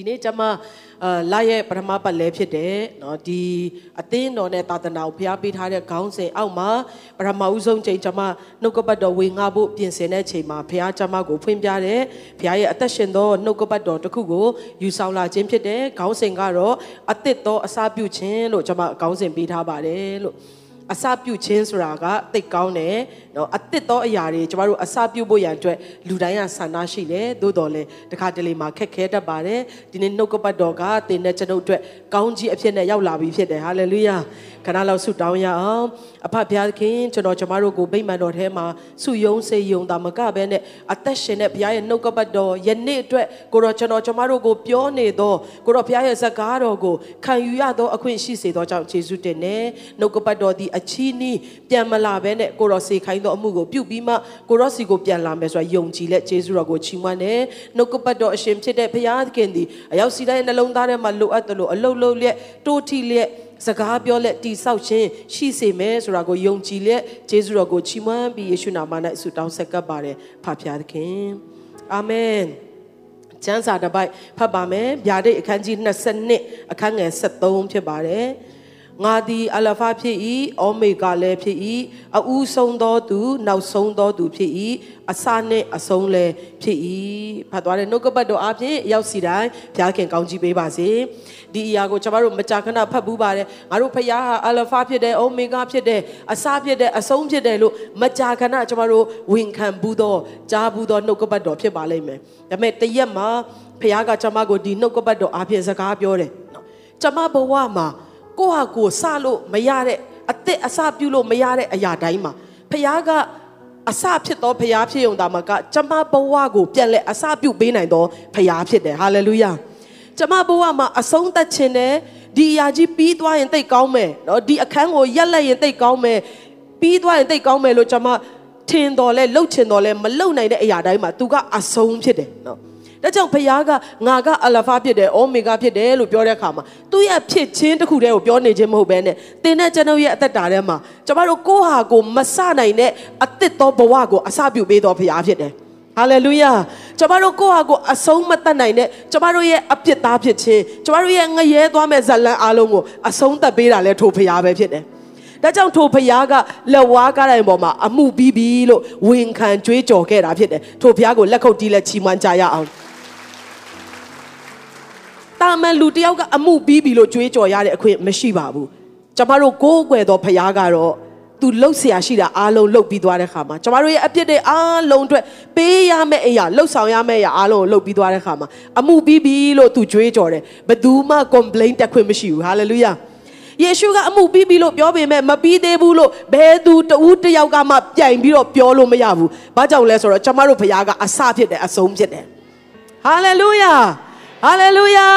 ဒီနေ့ကျွန်မအာလာရဲ့ပထမပတ်လဲဖြစ်တယ်เนาะဒီအသင်းတော်နဲ့သာသနာကိုဖျားပေးထားတဲ့ခေါင်းစဉ်အောက်မှာပထမဦးဆုံးချိန်ကျွန်မနှုတ်ကပတ်တော်ဝေငှဖို့ပြင်ဆင်တဲ့ချိန်မှာဖျားကျွန်မကိုဖွင့်ပြတယ်ဖျားရဲ့အသက်ရှင်သောနှုတ်ကပတ်တော်တစ်ခုကိုယူဆောင်လာခြင်းဖြစ်တယ်ခေါင်းစဉ်ကတော့အသစ်သောအစာပြုခြင်းလို့ကျွန်မခေါင်းစဉ်ပေးထားပါတယ်လို့အစပြုခြင်းဆိုတာကသိကောင်းတယ် နော်အသစ်သောအရာတွေကျမတို့အစပြုဖို့ရန်အတွက်လူတိုင်းကဆန္ဒရှိတယ်သို့တော်လည်းတခါတလေမှာခက်ခဲတတ်ပါတယ်ဒီနေ့နှုတ်ကပတ်တော်ကသင်နဲ့ကျွန်ုပ်အတွက်ကောင်းကြီးအဖြစ်နဲ့ရောက်လာပြီဖြစ်တယ်ဟာလေလုယာခဏလောက်ဆုတောင်းရအောင်အဖဘုရားခင်ကျွန်တော်ကျမတို့ကိုဗိမာန်တော်ထဲမှာဆုယုံစေယုံတာမကဘဲနဲ့အသက်ရှင်တဲ့ဘုရားရဲ့နှုတ်ကပတ်တော်ယနေ့အတွက်ကိုတော့ကျွန်တော်ကျမတို့ကိုပြောနေသောကိုတော့ဘုရားရဲ့စကားတော်ကိုခံယူရသောအခွင့်ရှိစေသောကြောင့်ယေရှုတင်နဲ့နှုတ်ကပတ်တော်သည်အချီးနှီးပြန်မလာဘဲနဲ့ကိုတော့စေခိုင်းသောအမှုကိုပြုပြီးမှကိုတော်စီကိုပြန်လာမယ်ဆိုတာယုံကြည်လက်ယေရှုတော်ကိုချီးမွမ်းတယ်နှုတ်ကပတ်တော်အရှင်ဖြစ်တဲ့ဘုရားခင်သည်အရောက်စီတိုင်းနှလုံးသားထဲမှာလိုအပ်တယ်လို့အလုတ်လုတ်လျက်တိုးထီလျက်စကားပြောလက်တိဆောက်ခြင်းရှိစေမယ်ဆိုတာကိုယုံကြည်လက်ယေရှုတော်ကိုချီးမွမ်းပြီးယေရှုနာမ၌ဆုတောင်းဆက်ကပ်ပါတယ်ဖဖျားသခင်အာမင်ကျမ်းစာတစ်ပိုက်ဖတ်ပါမယ်ဗျာဒိတ်အခန်းကြီး22အခန်းငယ်73ဖြစ်ပါတယ် ငါသည်အလဖာဖြစ်၏အောမေဂါလည်းဖြစ်၏အဦးဆုံးသောသူ နောက်ဆုံးသောသူဖြစ်၏အစနှင့်အဆုံးလည်းဖြစ်၏ဖတ်သွားတဲ့နှုတ်ကပတ်တော်အပြင်ရောက်စီတိုင်းဘုရားခင်ကောင်းကြီးပေးပါစေဒီအရာကိုကျွန်တော်တို့မကြာခဏဖတ်ဘူးပါတယ်ငါတို့ဖခင်ဟာအလဖာဖြစ်တယ်အိုမေဂါဖြစ်တယ်အစဖြစ်တယ်အဆုံးဖြစ်တယ်လို့မကြာခဏကျွန်တော်တို့ဝန်ခံဘူးသောကြားဘူးသောနှုတ်ကပတ်တော်ဖြစ်ပါလိမ့်မယ်ဒါပေမဲ့တရက်မှာဖခင်ကကျွန်မကိုဒီနှုတ်ကပတ်တော်အပြင်စကားပြောတယ်နော်ကျွန်မဘဝမှာ ကိုဟာကိုစလို့မရတဲ့အသက်အစပြုလို့မရတဲ့အရာတိုင်းမှာဖခင်ကအစဖြစ်သောဖခင်ဖြစ်ုံသာမကကျမဘဝကိုပြန်လဲအစပြုပေးနိုင်သောဖခင်ဖြစ်တယ်ဟာလေလုယာကျမဘဝမှာအဆုံးသတ်ခြင်းနဲ့ဒီအရာကြီးပြီးသွားရင်သိကောင်းမယ်နော်ဒီအခန်းကိုရက်လက်ရင်သိကောင်းမယ်ပြီးသွားရင်သိကောင်းမယ်လို့ကျွန်မထင်တော်လဲလှုပ်ချင်တော်လဲမလှုပ်နိုင်တဲ့အရာတိုင်းမှာ तू ကအဆုံးဖြစ်တယ်နော် ဒါကြောင့်ဖခင်ကငါကအလဖာဖြစ်တယ်အိုမေဂါဖြစ်တယ်လို့ပြောတဲ့အခါမှာသူ့ရဲ့ဖြစ်ချင်းတစ်ခုတည်းကိုပြောနေခြင်းမဟုတ်ဘဲနဲ့သင်နဲ့ကျွန်ုပ်ရဲ့အသက်တာထဲမှာကျမတို့ကိုယ့်ဟာကိုမဆနိုင်တဲ့အသစ်သောဘဝကိုအစပြုပေးတော်ဖခင်ဖြစ်တယ်ဟာလေလုယာကျမတို့ကိုယ့်ဟာကိုအဆုံးမတတ်နိုင်တဲ့ကျမတို့ရဲ့အပြစ်သားဖြစ်ခြင်းကျမတို့ရဲ့ငရဲသွားမဲ့ဇလံအားလုံးကိုအဆုံးသတ်ပေးတာလဲထိုဖခင်ပဲဖြစ်တယ်ဒါကြောင့်ထိုဖရားကလက်ဝါးကားတိုင်းပေါ်မှာအမှုပြီးပြီလို့ဝန်ခံကြွေးကြော်ခဲ့တာဖြစ်တယ်ထိုဖရားကိုလက်ခုပ်တီးလက်ချီးမွမ်းကြရအောင် တာမန်လူတယောက်ကအမှုပြီးပြီလို့ကြွေးကြော်ရတဲ့အခွင့်မရှိပါဘူးကျမတို့ကိုးကွယ်သောဖရားကတော့သူလှုပ်เสียရှိတာအားလုံးလှုပ်ပြီးသွားတဲ့ခါမှာကျမတို့ရဲ့အပြစ်တွေအားလုံးအတွက်ပေးရမယ့်အရာလှုပ်ဆောင်ရမယ့်အရာအားလုံးကိုလှုပ်ပြီးသွားတဲ့ခါမှာအမှုပြီးပြီလို့သူကြွေးကြော်တယ်ဘယ်သူမှ complain တက်ခွင့်မရှိဘူးဟာလေလုယာယေရှုကအမှုပြီးပြီလို့ပြောပေမဲ့မပြီးသေးဘူးလို့ဘယ်သူတဦးတယောက်ကမှပြိုင်ပြီးတော့ပြောလို့မရဘူး။ဘာကြောင့်လဲဆိုတော့ကျမတို့ဘုရားကအစဖြစ်တယ်အဆုံးဖြစ်တယ်။ဟာလေလုယာ။ ဟာလေလုယာ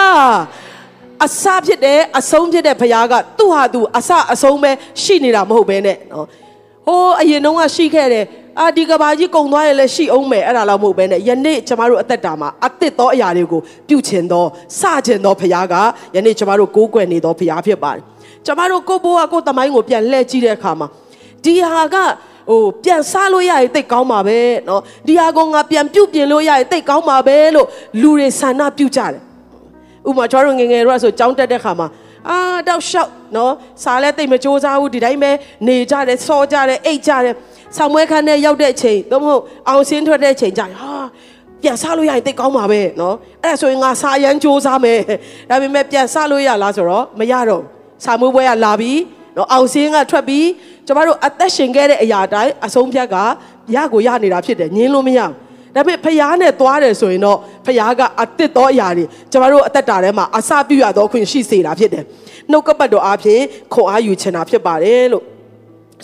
။အစဖြစ်တယ်အဆုံးဖြစ်တဲ့ဘုရားကသူ့ဟာသူအစအဆုံးပဲရှိနေတာမဟုတ်ဘဲနဲ့နော်။ဟိုးအရင်တုန်းကရှိခဲ့တယ်အာဒီကဘာကြီးကုံသွားရင်လည်းရှိအောင်မယ်အဲ့ဒါတော့မဟုတ်ဘဲနဲ့ယနေ့ကျမတို့အသက်တာမှာအသစ်သောအရာတွေကိုပြုချင်သောစချင်သောဘုရားကယနေ့ကျမတို့ကိုးကွယ်နေသောဘုရားဖြစ်ပါတယ်ကျမတို့ကိုဘိုးကကိုတမိုင်းကိုပြန်လှည့်ကြည့်တဲ့အခါမှာဒီဟာက ဟိုပြန်စားလို့ရရင်တိတ်ကောင်းပါပဲเนาะဒီဟာကငါပြန်ပြုတ်ပြင်လို့ရရင်တိတ်ကောင်းပါပဲလို့လူတွေဆန္ဒပြုကြတယ်ဥမာကျွန်တော်ငယ်ငယ်တော့ဆိုကြောင်းတက်တဲ့ခါမှာအာတောက်လျှောက်เนาะစားလဲတိတ်မကြိုးစားဘူးဒီတိုင်းပဲနေကြတယ်စောကြတယ်အိတ်ကြတယ်ဆောင်းမွဲခန်းနဲ့ရောက်တဲ့အချိန်သို့မဟုတ်အောင်စင်းထွက်တဲ့အချိန်ကြာဟာပြန်စားလို့ရရင်တိတ်ကောင်းပါပဲเนาะအဲ့ဒါဆိုရင်ငါစားရမ်းကြိုးစားမယ်ဒါပေမဲ့ပြန်စားလို့ရလားဆိုတော့မရတော့စာမိုးပွဲကလာပြီးနော်အောင်စင်းကထွက်ပြီး ကျမတို့အသက်ရှင်ခဲ့တဲ့အရာတိုင်းအဆုံးဖြတ်ကရကိုရနေတာဖြစ်တယ်ညင်းလို့မရဘူးဒါပေမဲ့ဖျားနဲ့သွားတယ်ဆိုရင်တော့ဖျားကအတစ်သောအရာတွေကျမတို့အသက်တာထဲမှာအစပြုရသောခွင့်ရှိစေတာဖြစ်တယ်နှုတ်ကပတ်တော်အပြင်ခွန်အားယူချင်တာဖြစ်ပါတယ်လို့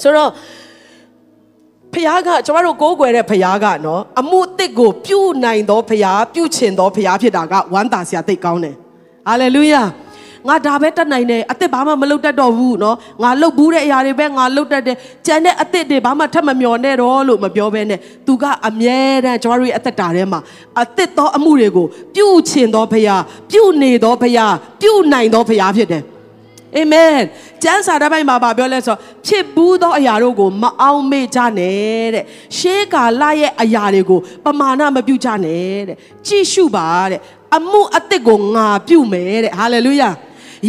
ဆိုတော့ဖခင်ကကျမတို့ကိုးကွယ်တဲ့ဖခင်ကနော်အမှုအသစ်ကိုပြုနိုင်သောဖခင်ပြုချင်သောဖခင်ဖြစ်တာကဝမ်းသာစရာသိကောင်းတယ်ဟာလေလုယာ ငါဒါပဲတတ်နိုင်တယ်အစ်စ်ဘာမှမလုပ်တတ်တော့ဘူးနော်ငါလှုပ်ဘူးတဲ့အရာတွေပဲငါလှုပ်တတ်တယ်ကြံတဲ့အစ်စ်တွေဘာမှထပ်မမျောနဲ့တော့လို့မပြောဘဲနဲ့သူကအမြဲတမ်းကျွန်တော်ရဲ့အသက်တာထဲမှာအစ်စ်သောအမှုတွေကိုပြုချင်သောဖရာပြုနေသောဖရာပြုနိုင်သောဖရာဖြစ်တယ်အာမင်ကျမ်းစာတစ်ပိုင်းမှာပြောလဲဆိုဖြစ်ဘူးသောအရာတို့ကိုမအောင်မေ့ကြနဲ့တဲ့ရှေးကာလရဲ့အရာတွေကိုပမာဏမပြုကြနဲ့တဲ့ကြည့်ရှုပါတဲ့အမှုအစ်စ်ကိုငါပြုမယ်တဲ့ဟာလေလုယာ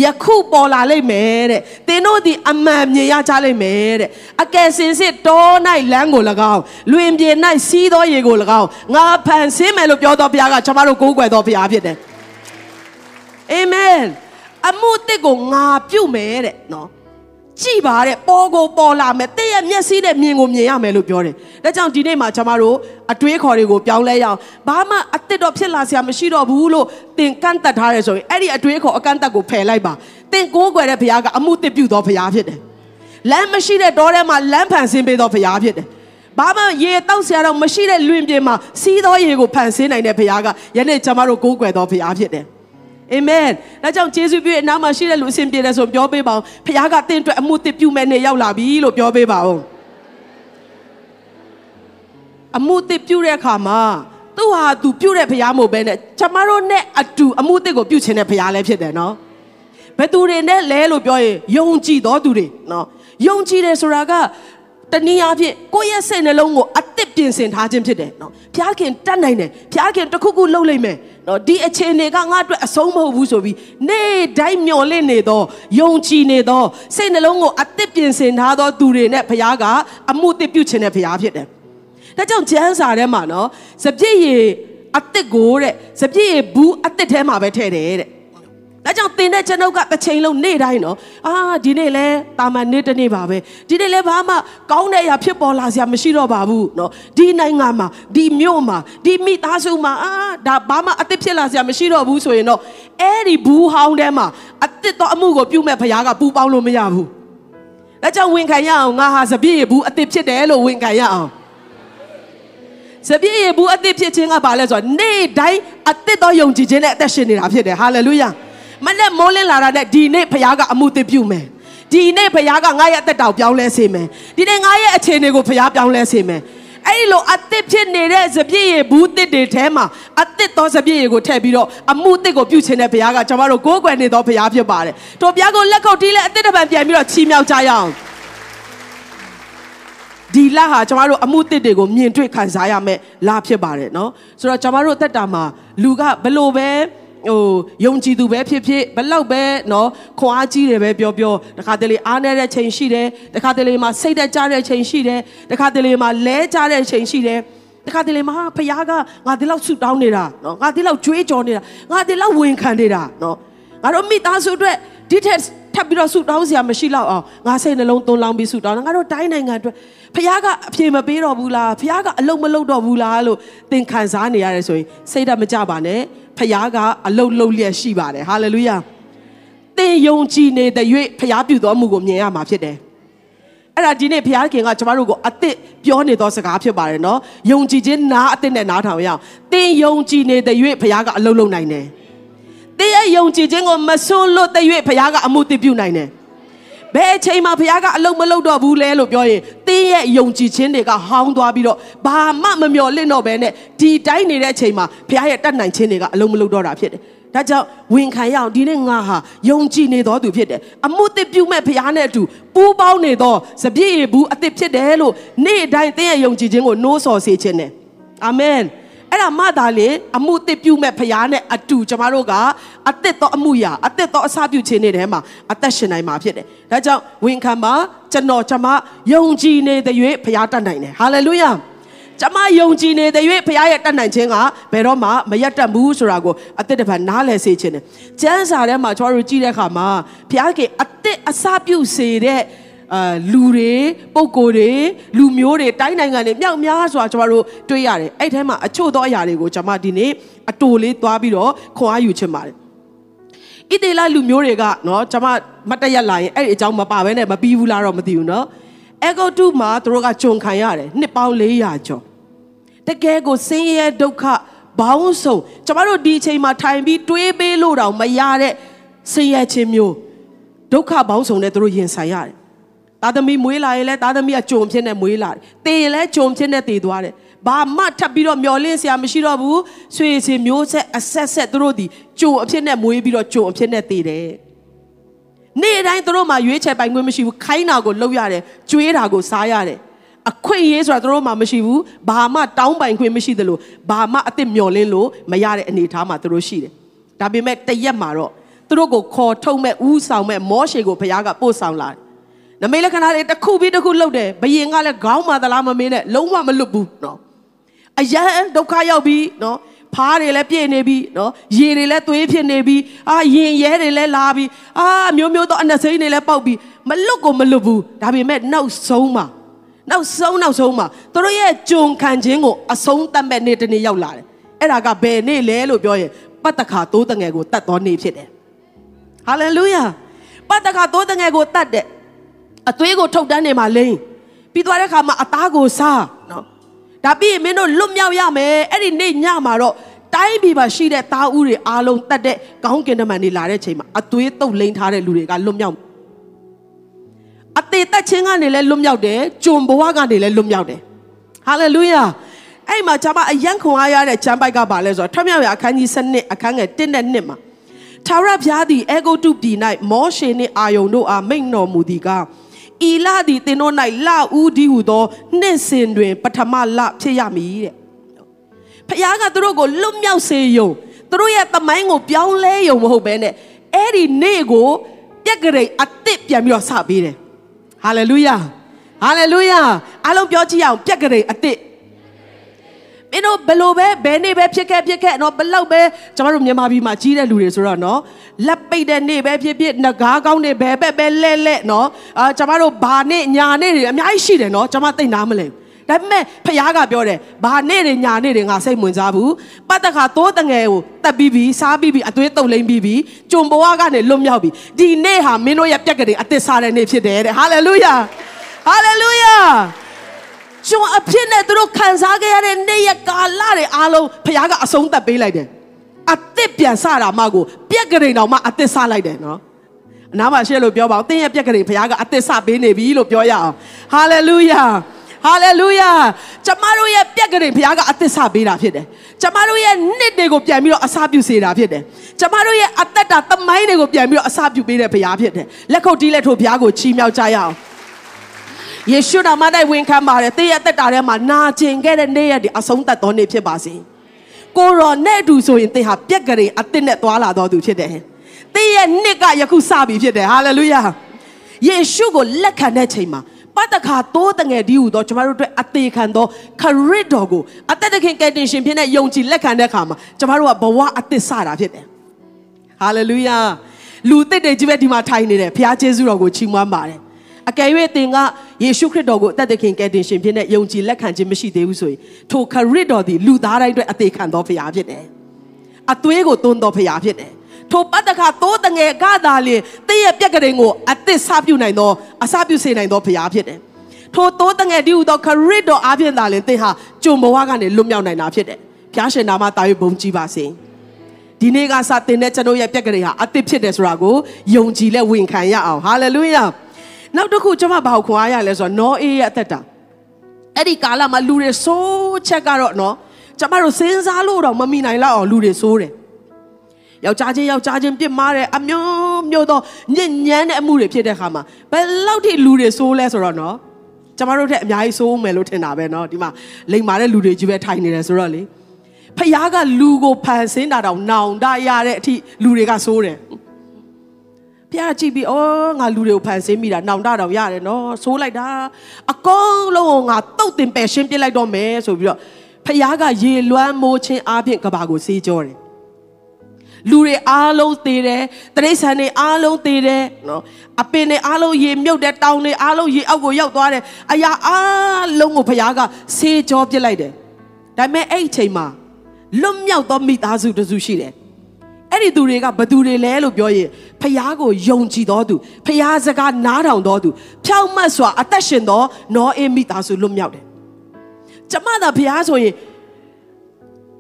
ယခုပေါ်လာလိမ့်မယ်တဲ့သင်တို့ဒီအမှန်မြင်ရကြလိမ့်မယ်တဲ့အကယ်စင်စစ်တော၌လမ်းကို၎င်းလွင်ပြင်၌စီးသောရေကို၎င်းငါဖန်ဆင်းမယ်လို့ပြောတော်ဘုရားကကျွန်တော်တို့ကိုးကွယ်တော်ဘုရားဖြစ်တယ်အာမင်အမှုအသစ်ကိုငါပြုမယ်တဲ့နော် ကြည်ပါတဲ့ပေါ်ကိုပေါ်လာမယ်တဲ့ရဲ့မျက်စိနဲ့မြင်ကိုမြင်ရမယ်လို့ပြောတယ်။ဒါကြောင့်ဒီနေ့မှာကျွန်မတို့အတွေးခေါ်တွေကိုပြောင်းလဲရအောင်ဘာမှအစ်စ်တော့ဖြစ်လာစရာမရှိတော့ဘူးလို့သင်ကန့်တတ်ထားရဲဆိုရင်အဲ့ဒီအတွေးခေါ်အကန့်တတ်ကိုဖယ်လိုက်ပါ။သင်ကိုးကွယ်တဲ့ဘုရားကအမှုတစ်ပြုသောဘုရားဖြစ်တယ်။လမ်းမရှိတဲ့တောထဲမှာလမ်းဖန်ဆင်းပေးသောဘုရားဖြစ်တယ်။ဘာမှရေတောက်ဆရာတော့မရှိတဲ့လွင်ပြင်မှာစီးသောရေကိုဖန်ဆင်းနိုင်တဲ့ဘုရားကယနေ့ကျွန်မတို့ကိုးကွယ်သောဘုရားဖြစ်တယ်။ အာမင်။ဒါကြောင့်ယေရှုပြည့်အနားမှာရှိတဲ့လူအစဉ်ပြေတယ်ဆိုပြောပေးပါဦး။ဖခင်ကတင့်အတွက်အမှုတစ်ပြုမဲ့နေရောက်လာပြီလို့ပြောပေးပါဦး။အမှုတစ်ပြုတဲ့အခါမှာသူဟာသူပြုတဲ့ဖခင်မို့ပဲနဲ့ကျမတို့နဲ့အတူအမှုတစ်ကိုပြုခြင်းတဲ့ဖခင်လည်းဖြစ်တယ်နော်။ဘယ်သူတွေနဲ့လဲလို့ပြောရင်ယုံကြည်တော်သူတွေနော်။ယုံကြည်တယ်ဆိုတာကတနည်းအားဖြင့်ကိုယ့်ရဲ့စိတ်နှလုံးကိုအသစ်ပြင်ဆင်ထားခြင်းဖြစ်တယ်နော်။ဖခင်တတ်နိုင်တယ်။ဖခင်တခုခုလုပ်လိမ့်မယ်။ နော်ဒီအခြေအနေကငါအတွက်အဆုံးမဟုတ်ဘူးဆိုပြီးနေ့တိုင်းမျော်လင့်နေသောယုံကြည်နေသောစိတ်နှလုံးကိုအသစ်ပြင်ဆင်ထားသောသူတွေနဲ့ဘုရားကအမှုတစ်ပြုခြင်းနဲ့ဘုရားဖြစ်တယ်။ဒါကြောင့်ကျမ်းစာထဲမှာနော်စပြည့်ရည်အသစ်ကိုတဲ့စပြည့်ရည်ဘူးအသစ်ထဲမှာပဲထည့်တယ်တဲ့ ဒါကြောင့်သင်တဲ့ကျွန်ုပ်ကတစ်ချိန်လုံးနေ့တိုင်းနော်အာဒီနေ့လဲတာမန်နေ့တစ်နေ့ပါပဲဒီနေ့လဲဘာမှကောင်းတဲ့အရာဖြစ်ပေါ်လာစရာမရှိတော့ပါဘူးနော်ဒီနိုင်ငံမှာဒီမြို့မှာဒီမိသားစုမှာအာဒါဘာမှအသစ်ဖြစ်လာစရာမရှိတော့ဘူးဆိုရင်တော့အဲ့ဒီဘူးဟောင်းထဲမှာအသစ်သောအမှုကိုပြုမဲ့ဘုရားကပူပေါင်းလို့မရဘူးဒါကြောင့်ဝင်ခံရအောင်ငါဟာစပြည့်ရဘူးအသစ်ဖြစ်တယ်လို့ဝင်ခံရအောင်စပြည့်ရဘူးအသစ်ဖြစ်ခြင်းကဘာလဲဆိုတော့နေ့တိုင်းအသစ်သောယုံကြည်ခြင်းနဲ့အသက်ရှင်နေတာဖြစ်တယ်ဟာလေလုယာ မနဲ့မိုးလင်းလာတာနဲ့ဒီနေ့ဖခင်ကအမှုသစ်ပြုမယ်ဒီနေ့ဖခင်ကငါရဲ့အသက်တောင်ပြောင်းလဲစေမယ်ဒီနေ့ငါရဲ့အခြေအနေကိုဖခင်ပြောင်းလဲစေမယ်အဲ့ဒီလိုအသစ်ဖြစ်နေတဲ့စပြည့်ရဘူးတစ်တွေထဲမှာအသစ်သောစပြည့်ရကိုထည့်ပြီးတော့အမှုတစ်ကိုပြုချင်တဲ့ဘုရားကကျွန်တော်တို့ကိုးကွယ်နေသောဘုရားဖြစ်ပါတယ်။တို့ဘုရားကိုလက်ခုပ်တီးလဲအသစ်တစ်ပံပြန်ပြီးတော့ချီးမြှောက်ကြရအောင်။ဒီလဟာကျမတို့အမှုတစ်တွေကိုမြင်တွေ့ခံစားရမယ်လဖြစ်ပါတယ်နော်ဆိုတော့ကျမတို့တက်တာမှာလူကဘလို့ပဲ ဟိုယုံကြည်သူပဲဖြစ်ဖြစ်ဘလောက်ပဲเนาะခွန်အားကြီးတယ်ပဲပြောပြောတခါတလေအားနေတဲ့ချိန်ရှိတယ်တခါတလေမှာစိတ်သက်ကြတဲ့ချိန်ရှိတယ်တခါတလေမှာလဲကြတဲ့ချိန်ရှိတယ်တခါတလေမှာဖခင်ကငါဒီလောက်ဆူတောင်းနေတာเนาะငါဒီလောက်ကြွေးကြော်နေတာငါဒီလောက်ဝင်ခံနေတာเนาะငါတို့မိသားစုအတွက်ဒီထက်ထပ်ပြီးတော့ဆူတောင်းစရာမရှိတော့အောင်ငါစိတ်နှလုံးသွန်းလောင်းပြီးဆူတောင်းငါတို့တိုင်းနိုင်ငံအတွက်ဖခင်ကအပြေမပေးတော့ဘူးလားဖခင်ကအလုံးမလုံးတော့ဘူးလားလို့သင်ခံစားနေရတယ်ဆိုရင်စိတ်ဓာတ်မကြပါနဲ့ ဖခင်ကအလုံးလုံးလျက်ရှိပါတယ်ဟာလေလုယာသင်ယုံကြည်နေတဲ့၍ဖခင်ပြုတော်မူကိုမြင်ရမှာဖြစ်တယ်အဲ့ဒါဒီနေ့ဘုရားခင်ကကျမတို့ကိုအစ်စ်ပြောနေသောစကားဖြစ်ပါတယ်နော်ယုံကြည်ခြင်းနားအစ်စ်နဲ့နားထောင်ရအောင်သင်ယုံကြည်နေတဲ့၍ဘုရားကအလုံးလုံးနိုင်တယ်သင်ရဲ့ယုံကြည်ခြင်းကိုမဆွလွတ်တဲ့၍ဘုရားကအမှုတည်ပြုနိုင်တယ် ဘယ်အချိန်မှာဘုရားကအလုံးမလုံးတော့ဘူးလဲလို့ပြောရင်တင်းရဲ့ယုံကြည်ခြင်းတွေကဟောင်းသွားပြီးတော့ဘာမှမမျော်လင့်တော့ဘဲနဲ့ဒီတိုင်းနေတဲ့အချိန်မှာဘုရားရဲ့တတ်နိုင်ခြင်းတွေကအလုံးမလုံးတော့တာဖြစ်တယ်။ဒါကြောင့်ဝင်ခံရအောင်ဒီနေ့ငါဟာယုံကြည်နေတော်သူဖြစ်တယ်။အမှုတစ်ပြုမဲ့ဘုရားနဲ့အတူပူးပေါင်းနေသောစပြည့်ရဘူးအသစ်ဖြစ်တယ်လို့နေ့တိုင်းတင်းရဲ့ယုံကြည်ခြင်းကိုနှိုးဆော်စေခြင်းနဲ့အာမင်။ အဲ့ဒါမှသာလေအမှုတစ်ပြုမဲ့ဖရားနဲ့အတူကျမတို့ကအသက်သောအမှုရာအသက်သောအစာပြုခြင်းတွေထဲမှာအသက်ရှင်နိုင်မှာဖြစ်တယ်။ဒါကြောင့်ဝန်ခံမှာကျွန်တော်ကျမယုံကြည်နေတဲ့၍ဖရားတတ်နိုင်တယ်။ဟာလေလုယာ။ကျမယုံကြည်နေတဲ့၍ဖရားရဲ့တတ်နိုင်ခြင်းကဘယ်တော့မှမရက်တတ်ဘူးဆိုတာကိုအသက်တပံနားလည်စေခြင်းတယ်။ကျမ်းစာထဲမှာကျွန်တော်တို့ကြည့်တဲ့အခါမှာဖရားကအသက်အစာပြုစေတဲ့ အာလူတွေပုံကိုယ်တွေလူမျိုးတွေတိုင်းနိုင်ငံတွေမြောက်များစွာကျွန်တော်တို့တွေ့ရတယ်အဲ့ထဲမှာအချို့သောအရာတွေကိုကျွန်မဒီနေ့အတူလေးသွားပြီးတော့ခွန်အားယူချင်ပါတယ်ဣသေလလူမျိုးတွေကနော်ကျွန်မမတရက်လာရင်အဲ့ဒီအကြောင်းမပါဘဲနဲ့မပြီးဘူးလားတော့မသိဘူးနော်အေဂိုတုမှာသူတို့ကဂျုံခံရတယ်နှစ်ပေါင်း400ကျော်တကယ်ကိုဆင်းရဲဒုက္ခဘောင်းဆုံကျွန်တော်တို့ဒီအချိန်မှာထိုင်ပြီးတွေးပေးလို့တောင်မရတဲ့ဆင်းရဲခြင်းမျိုးဒုက္ခဘောင်းဆုံနဲ့သူတို့ရင်ဆိုင်ရတယ် သားသမီးမွေးလာရင်လည်းသားသမီးကကြုံဖြစ်နေမွေးလာတယ်။တေရင်လည်းကြုံဖြစ်နေတည်သွားတယ်။ဘာမှထပ်ပြီးတော့မျောလင့်စရာမရှိတော့ဘူး။ဆွေစီမျိုးဆက်အဆက်ဆက်သူတို့ဒီကြုံအဖြစ်နဲ့မွေးပြီးတော့ကြုံအဖြစ်နဲ့တည်တယ်။နေ့တိုင်းသူတို့မှရွေးချယ်ပိုင်ခွင့်မရှိဘူး။ခိုင်းတာကိုလုပ်ရတယ်။ကျွေးတာကိုစားရတယ်။အခွင့်အရေးဆိုတာသူတို့မှမရှိဘူးဘာမှတောင်းပိုင်ခွင့်မရှိသလိုဘာမှအစ်စ်မျော်လင့်လို့မရတဲ့အနေအထားမှာသူတို့ရှိတယ်ဒါပေမဲ့တရက်မှာတော့သူတို့ကိုခေါ်ထုတ်မဲ့ဥဆောင်မဲ့မောရှေကိုဘုရားကပို့ဆောင်လာတယ် နမိတ်လက္ခဏာတွေတစ်ခုပြီးတစ်ခုလုပ်တယ်ဘယင်ကလည်းခေါင်းမာသလားမမင်းနဲ့လုံးဝမလွတ်ဘူးနော်အရန်ဒုက္ခရောက်ပြီနော်ဖားတွေလည်းပြည့်နေပြီနော်ရေတွေလည်းသွေးဖြစ်နေပြီအာရင်ရဲတွေလည်းလာပြီအာမျိုးမျိုးသောအနှစိမ့်တွေလည်းပေါက်ပြီမလွတ်ကိုမလွတ်ဘူးဒါပေမဲ့နောက်ဆုံးမှာနောက်ဆုံးနောက်ဆုံးမှာသူတို့ရဲ့ကြုံခံခြင်းကိုအဆုံးသတ်မဲ့နေ့တစ်နေ့ရောက်လာတယ်အဲ့ဒါကဘယ်နေ့လဲလို့ပြောရင်ပတ်တခါသိုးတငယ်ကိုတတ်တော်နေ့ဖြစ်တယ်ဟာလေလုယာပတ်တခါသိုးတငယ်ကိုတတ်တဲ့ အသွေးကိုထုတ်တန်းနေမှာလိမ့်ပြီးသွားတဲ့ခါမှာအသားကိုစားနော်ဒါပြီးရင်မင်းတို့လွတ်မြောက်ရမယ်အဲ့ဒီနေ့ညမှာတော့တိုင်းပြည်မှာရှိတဲ့သားဦးတွေအားလုံးတတ်တဲ့ကောင်းကင်တမန်တွေလာတဲ့ချိန်မှာအသွေးတုပ်လိမ့်ထားတဲ့လူတွေကလွတ်မြောက်အသေးသက်ချင်းကနေလည်းလွတ်မြောက်တယ်ဂျွန်ဘဝကနေလည်းလွတ်မြောက်တယ်ဟာလေလုယာအဲ့မှာကျွန်မအယံခွန်အားရတဲ့ချမ်းပိုက်ကပါလဲဆိုတော့ထွမြောက်ရအခန်းကြီး7အခန်းငယ်1နဲ့2မှာထာဝရဘုရားသည်အေဂုတုပြည်၌မောရှေနှင့်အာယုန်တို့အားမိန့်တော်မူသည်ကား ဤလသည်သင်တို့၌လဦးဒီဟုသောနှစ်စဉ်တွင် ပထမလဖြစ်ရမည်တဲ့ဖခင်ကသူတို့ကိုလွတ်မြောက်စေယုံသူတို့ရဲ့တမိုင်းကိုပြောင်းလဲယုံမဟုတ်ဘဲနဲ့အဲ့ဒီနေ့ကိုပြက်ကလေးအစ်စ်ပြန်ပြီးတော့စပေးတယ်ဟာလေလုယာဟာလေလုယာအားလုံးပြောကြည့်အောင်ပြက်ကလေးအစ်စ်မင်းတို့ဘလို့ပဲဘယ်နေ့ပဲဖြစ်ခဲ့ဖြစ်ခဲ့နော်ဘလောက်ပဲကျွန်တော်တို့မြန်မာပြည်မှာကြီးတဲ့လူတွေဆိုတော့နော်လက် ပိတ်တဲ့နေ့ပဲဖြစ်ဖြစ်ငကားကောင်းနေဘယ်ဘက်ပဲလဲလဲနော်အာကျွန်တော်တို့ဘာနေ့ညာနေ့တွေအများကြီးရှိတယ်နော်ကျွန်မသိနားမလဲဒါပေမဲ့ဖခင်ကပြောတယ်ဘာနေ့တွေညာနေ့တွေငါစိတ်ဝင်စားဘူးပတ်တခါသိုးတငယ်ကိုတက်ပြီးပြီးစားပြီးပြီးအသွေးတုပ်လိမ့်ပြီးပြီးကြုံဘဝကနေလွတ်မြောက်ပြီးဒီနေ့ဟာမင်းတို့ရဲ့ပြက်ကလေးအသက်စားတဲ့နေ့ဖြစ်တယ်တဲ့ဟာလေလုယာဟာလေလုယာကျွန်အဖြစ်နဲ့သူတို့ခံစားခဲ့ရတဲ့နေ့ရက်ကာလတွေအားလုံးဖခင်ကအဆုံးသတ်ပေးလိုက်တယ် အသက်ပြန်စတာမှကိုပြက်ကလေးတောင်မှအသက်စလိုက်တယ်နော်အနားမှာရှေ့လို့ပြောပါအောင်တင်းရဲ့ပြက်ကလေးဖခင်ကအသက်စပေးနေပြီလို့ပြောရအောင်ဟာလေလုယာဟာလေလုယာကျမတို့ရဲ့ပြက်ကလေးဘုရားကအသက်ဆပေးတာဖြစ်တယ်ကျမတို့ရဲ့နှစ်တွေကိုပြန်ပြီးတော့အစာပြုစေတာဖြစ်တယ်ကျမတို့ရဲ့အသက်တာသမိုင်းတွေကိုပြန်ပြီးတော့အစာပြုပေးတဲ့ဘုရားဖြစ်တယ်လက်ခုပ်တီးလက်ထိုးဘုရားကိုချီးမြှောက်ကြရအောင်ယေရှုတော်မတိုင်ဝင်ခံပါတယ်တေးရသက်တာထဲမှာနာကျင်ခဲ့တဲ့နေ့ရက်ဒီအဆုံးသတ်သောနေ့ဖြစ်ပါစေ ကိုရောနဲ့အတူဆိုရင်သင်ဟာပြက်ကလေးအသက်နဲ့သွားလာတော်သူဖြစ်တယ်သင်ရဲ့နှစ်ကယခုစပြီဖြစ်တယ်ဟာလေလုယာယေရှုကိုလက်ခံတဲ့ချိန်မှာပတ်တခါတိုးတငယ်ဒီဟုသောကျမတို့အတွက်အသေးခံသောခရစ်တော်ကိုအသက်သခင်ကယ်တင်ရှင်ဖြစ်တဲ့ယုံကြည်လက်ခံတဲ့အခါမှာကျမတို့ကဘဝအသက်စတာဖြစ်တယ်ဟာလေလုယာလူသစ်တွေကြီးပဲဒီမှာထိုင်နေတယ်ဘုရားကျေးဇူးတော်ကိုချီးမွမ်းပါတယ် အကယ်၍သင်ကယေရှုခရစ်တော်ကိုအသက်သခင်ကယ်တင်ရှင်ဖြစ်တဲ့ယုံကြည်လက်ခံခြင်းမရှိသေးဘူးဆိုရင်ထိုခရစ်တော်သည်လူသားတိုင်းအတွက်အသေးခံသောဖရားဖြစ်တယ်။အသွေးကိုသွန်းသောဖရားဖြစ်တယ်။ထိုပတ်တခါသိုးတငယ်ကသာလျှင်တည့်ရဲ့ပြက်ကလေးကိုအသစ်စပြုနိုင်သောအစပြုစေနိုင်သောဖရားဖြစ်တယ်။ထိုသိုးတငယ်ဒီဟူသောခရစ်တော်အပြင်သာလျှင်သင်ဟာကြုံဘဝကနေလွတ်မြောက်နိုင်တာဖြစ်တယ်။ဖျားရှင်နာမတာ၍ဘုံကြီးပါစေ။ဒီနေ့ကစတင်တဲ့ကျွန်တော်ရဲ့ပြက်ကလေးဟာအသစ်ဖြစ်တယ်ဆိုတာကိုယုံကြည်လက်ဝန်ခံရအောင်။ဟာလေလုယာ။ နောက်တစ်ခုကျွန်မဘာကိုခွန်အားရလဲဆိုတော့နောအေးရဲ့အသက်တာအဲ့ဒီကာလမှာလူတွေစိုးချက်ကတော့နော်ကျွန်မတို့စဉ်းစားလို့တော့မမိနိုင်လောက်အောင်လူတွေစိုးတယ်ယောက်ျားချင်းယောက်ျားချင်းပြစ်မှားတယ်အမျိုးမျိုးသောညဉ့်ညမ်းတဲ့အမှုတွေဖြစ်တဲ့ခါမှာဘယ်လောက်ထိလူတွေစိုးလဲဆိုတော့နော်ကျမတို့ထက်အများကြီးစိုးမယ်လို့ထင်တာပဲเนาะဒီမှာလိမ်မာတဲ့လူတွေကြီးပဲထိုင်နေတယ်ဆိုတော့လေဖခင်ကလူကိုဖန်ဆင်းတာတောင်နောင်တရတဲ့အထိလူတွေကစိုးတယ် ဖခင်ကြည့်ပြီးအော်ငါလူတွေကိုဖန်ဆင်းမိတာနောင်တတောင်ရတယ်နော်စိုးလိုက်တာအကုန်လုံးကိုငါတုတ်တင်ပယ်ရှင်းပြလိုက်တော့မယ်ဆိုပြီးတော့ဖခင်ကရေလွှမ်းမိုးခြင်းအပြင်ကဘာကိုစေးကြောတယ်လူတွေအားလုံးသေးတယ်တရိษံတွေအားလုံးသေးတယ်နော်အပင်တွေအားလုံးရေမြုပ်တဲ့တောင်တွေအားလုံးရေအောက်ကိုရောက်သွားတယ်အရာအားလုံးကိုဖခင်ကဆေးကြောပစ်လိုက်တယ်ဒါပေမဲ့အဲ့အချိန်မှာလွတ်မြောက်သောမိသားစုတစုရှိတယ် အဲ့ဒီသူတွေကဘသူတွေလဲလို့ပြောရင်ဖះကိုယုံကြည်တော်သူဖះစကားနားထောင်တော်သူဖြောင့်မတ်စွာအသက်ရှင်သောနောအေမိသားစုလွတ်မြောက်တယ်ကျမသာဖះဆိုရင်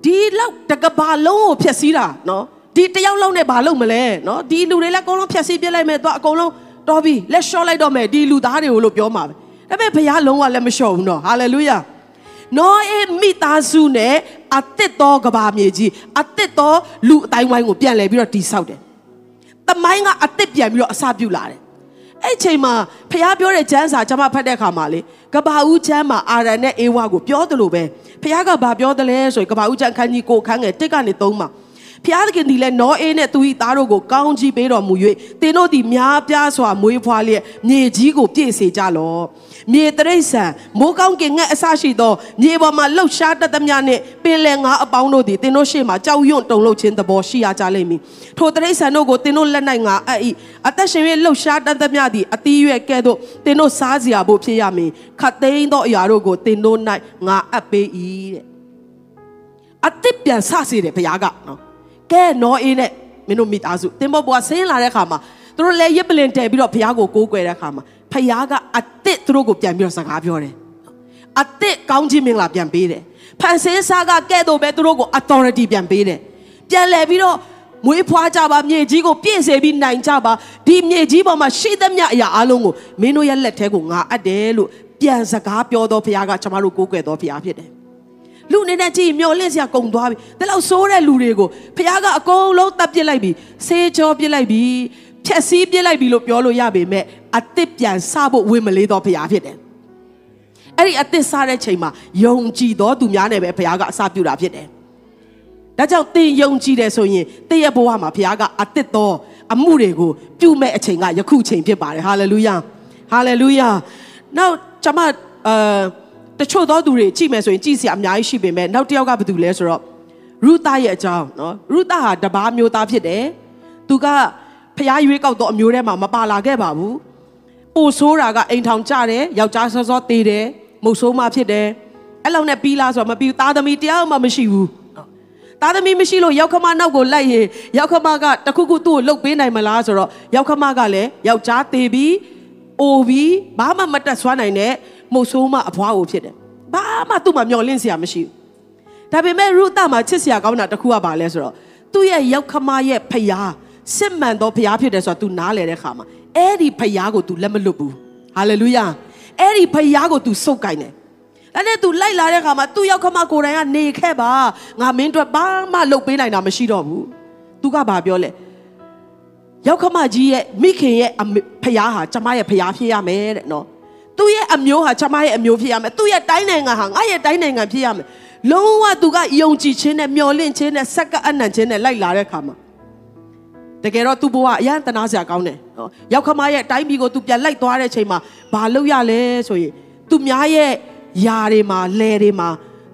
ဒီလောက်တကဘာလုံးကိုဖျက်ဆီးတာနော်ဒီတယောက်လုံးနဲ့ဘာလုပ်မလဲနော်ဒီလူတွေလည်းအကုန်လုံးဖျက်ဆီးပြစ်လိုက်မယ်တော့အကုန်လုံးတော်ပြီလက်လျှော့လိုက်တော့မယ်ဒီလူသားတွေကိုလို့ပြောမှာပဲဒါပေမဲ့ဘုရားလုံးဝလက်မလျှော့ဘူးနော်ဟာလေလုယာ နောအေမိသားစုနဲ့အသစ်သောကဘာမြေကြီးအသစ်သောလူအတိုင်းဝိုင်းကိုပြန်လဲပြီးတော့တိဆောက်တယ်။တမိုင်းကအသစ်ပြန်ပြီးတော့အစပြုလာတယ်။အဲ့ချိန်မှာဖះပြောတဲ့ကျမ်းစာကျွန်မဖတ်တဲ့အခါမှာလေကဘာဦးချမ်းမှာအာရန်နဲ့အေဝါကိုပြောတယ်လို့ပဲဖះကဘာပြောတယ်လဲဆိုရင်ကဘာဦးချမ်းခန်းကြီးကိုခန်းငယ်တစ်ကနေသုံးမှာဖျားသခင်ဒီလဲနောအေးနဲ့သူ၏သားတို့ကိုကောင်းကြီးပေးတော်မူ၍သင်တို့သည်များပြားစွာမွေးဖွားလျက်မြေကြီးကိုပြည့်စေကြလော့ မြေတရိษံမိုးကောင်းကင်ငှက်အစရှိသောမြေပေါ်မှာလှုပ်ရှားတတ်သမျှနှင့်ပင်လယ်ငါအပေါင်းတို့သည်သင်တို့ရှေ့မှာကြောက်ရွံ့တုန်လှုပ်ခြင်းသဘောရှိရကြလိမ့်မည်ထိုတရိษံတို့ကိုသင်တို့လက်၌ငါအပ်၏အသက်ရှင်၍လှုပ်ရှားတတ်သမျှသည်အသီးရွက်ကဲ့သို့သင်တို့စားစရာဖို့ဖြစ်ရမည်ခတ်သိမ်းသောအရာတို့ကိုသင်တို့၌ငါအပ်ပေး၏တဲ့အသစ်ပြန်ဆစေတယ်ဘုရားကနော်ကဲနော်အေးနဲ့မင်းတို့မိသားစုတင်ဘောဘွားဆင်းလာတဲ့ခါမှာသူတို့လည်းရစ်ပလင်တဲပြီးတော့ဘုရားကိုကိုးကွယ်တဲ့ခါမှာ ဘုရားကအသစ်သူတို့ကိုပြန်ပြီးတော့စကားပြောတယ်အသစ်ကောင်းခြင်းမင်္ဂလာပြန်ပေးတယ်ဖန်ဆင်းစားကကဲ့သို့ပဲသူတို့ကို authority ပြန်ပေးတယ်ပြန်လဲပြီးတော့မွေးဖွားကြပါမြေကြီးကိုပြည့်စေပြီးနိုင်ကြပါဒီမြေကြီးပေါ်မှာရှိသမျှအရာအလုံးကိုမင်းတို့ရဲ့လက်ထဲကိုငါအပ်တယ်လို့ပြန်စကားပြောတော်ဘုရားကကျွန်တော်တို့ကိုးကွယ်တော်ဘုရားဖြစ်တယ်လူအနေနဲ့ကြည့်မျောလင့်စရာကုန်သွားပြီဒါလောက်ဆိုးတဲ့လူတွေကိုဖခင်ကအကုန်လုံးတပ်ပစ်လိုက်ပြီဆေးကြောပစ်လိုက်ပြီ ဖြက်စီးပစ်လိုက်ပြီလို့ပြောလို့ရပေမဲ့အသစ်ပြန်စဖို့ဝေမလေးတော့ဖခင်ဖြစ်တယ်အဲ့ဒီအသစ်စတဲ့ချိန်မှာယုံကြည်တော်သူများနဲ့ပဲဖခင်ကအစပြုတာဖြစ်တယ်ဒါကြောင့်သင်ယုံကြည်တယ်ဆိုရင်သင်ရဲ့ဘဝမှာဖခင်ကအသစ်တော်အမှုတွေကိုပြုမဲ့အချိန်ကယခုချိန်ဖြစ်ပါတယ်ဟာလေလုယာဟာလေလုယာနောက်ကျွန်မအာတချို့သောသူတွေကြည့်မယ်ဆိုရင်ကြည့်စရာအများကြီးရှိပေမဲ့နောက်တစ်ယောက်ကဘာတူလဲဆိုတော့ရုသရဲ့အကြောင်းနော်ရုသဟာတပားမျိုးသားဖြစ်တယ်သူက ဖျားရွေးကောက်တော့အမျိုးထဲမှာမပါလာခဲ့ပါဘူးပိုဆိုးတာကအိမ်ထောင်ကြတယ်ယောက်ျားစောစောသေးတယ်မုတ်ဆိုးမှဖြစ်တယ်အဲ့လောက်နဲ့ပြီးလားဆိုတော့မပြီးသားသမီးတယောက်မှမရှိဘူးသားသမီးမရှိလို့ရောက်ခမနောက်ကိုလိုက်ရင်ရောက်ခမကတခုခုသူ့ကိုလှုပ်ပေးနိုင်မလားဆိုတော့ရောက်ခမကလည်းယောက်ျားသေးပြီးအိုပြီးဘာမှမတက်ဆွမ်းနိုင်တဲ့မုတ်ဆိုးမအဖွားကိုဖြစ်တယ်ဘာမှသူ့မှာမျောလင့်စရာမရှိဘူးဒါပေမဲ့ရုသမှာချစ်စရာကောင်းတာတစ်ခုကဘာလဲဆိုတော့သူ့ရဲ့ရောက်ခမရဲ့ဖျား စစ်မှန်သောဖျားဖြစ်တယ်ဆိုတော့ तू နားလေတဲ့ခါမှာအဲ့ဒီဖျားကို तू လက်မလွတ်ဘူးဟာလေလုယာအဲ့ဒီဖျားကို तू စုပ်ကင်တယ်ဒါနဲ့ तू လိုက်လာတဲ့ခါမှာသူ့ရောက်ခမကိုယ်တိုင်ကနေခဲ့ပါငါမင်းတို့ဘာမှလုပ်ပေးနိုင်တာမရှိတော့ဘူး तू ကဘာပြောလဲရောက်ခမကြီးရဲ့မိခင်ရဲ့ဖျားဟာကျမရဲ့ဖျားဖြစ်ရမယ်တဲ့နော်သူ့ရဲ့အမျိုးဟာကျမရဲ့အမျိုးဖြစ်ရမယ်သူ့ရဲ့တိုင်းနိုင်ငံဟာငါရဲ့တိုင်းနိုင်ငံဖြစ်ရမယ်လုံးဝသူကယုံကြည်ခြင်းနဲ့မျှော်လင့်ခြင်းနဲ့စက္ကအနံ့ခြင်းနဲ့လိုက်လာတဲ့အခါမှာ တကယ်တော့သူ့ဘဝအရန်တနာစရာကောင်းတယ်နော်ရောက်ခမရဲ့တိုင်းပြည်ကိုသူပြန်လိုက်သွားတဲ့အချိန်မှာဘာလုပ်ရလဲဆိုရင်သူများရဲ့ຢာတွေမှာလဲတွေမှာ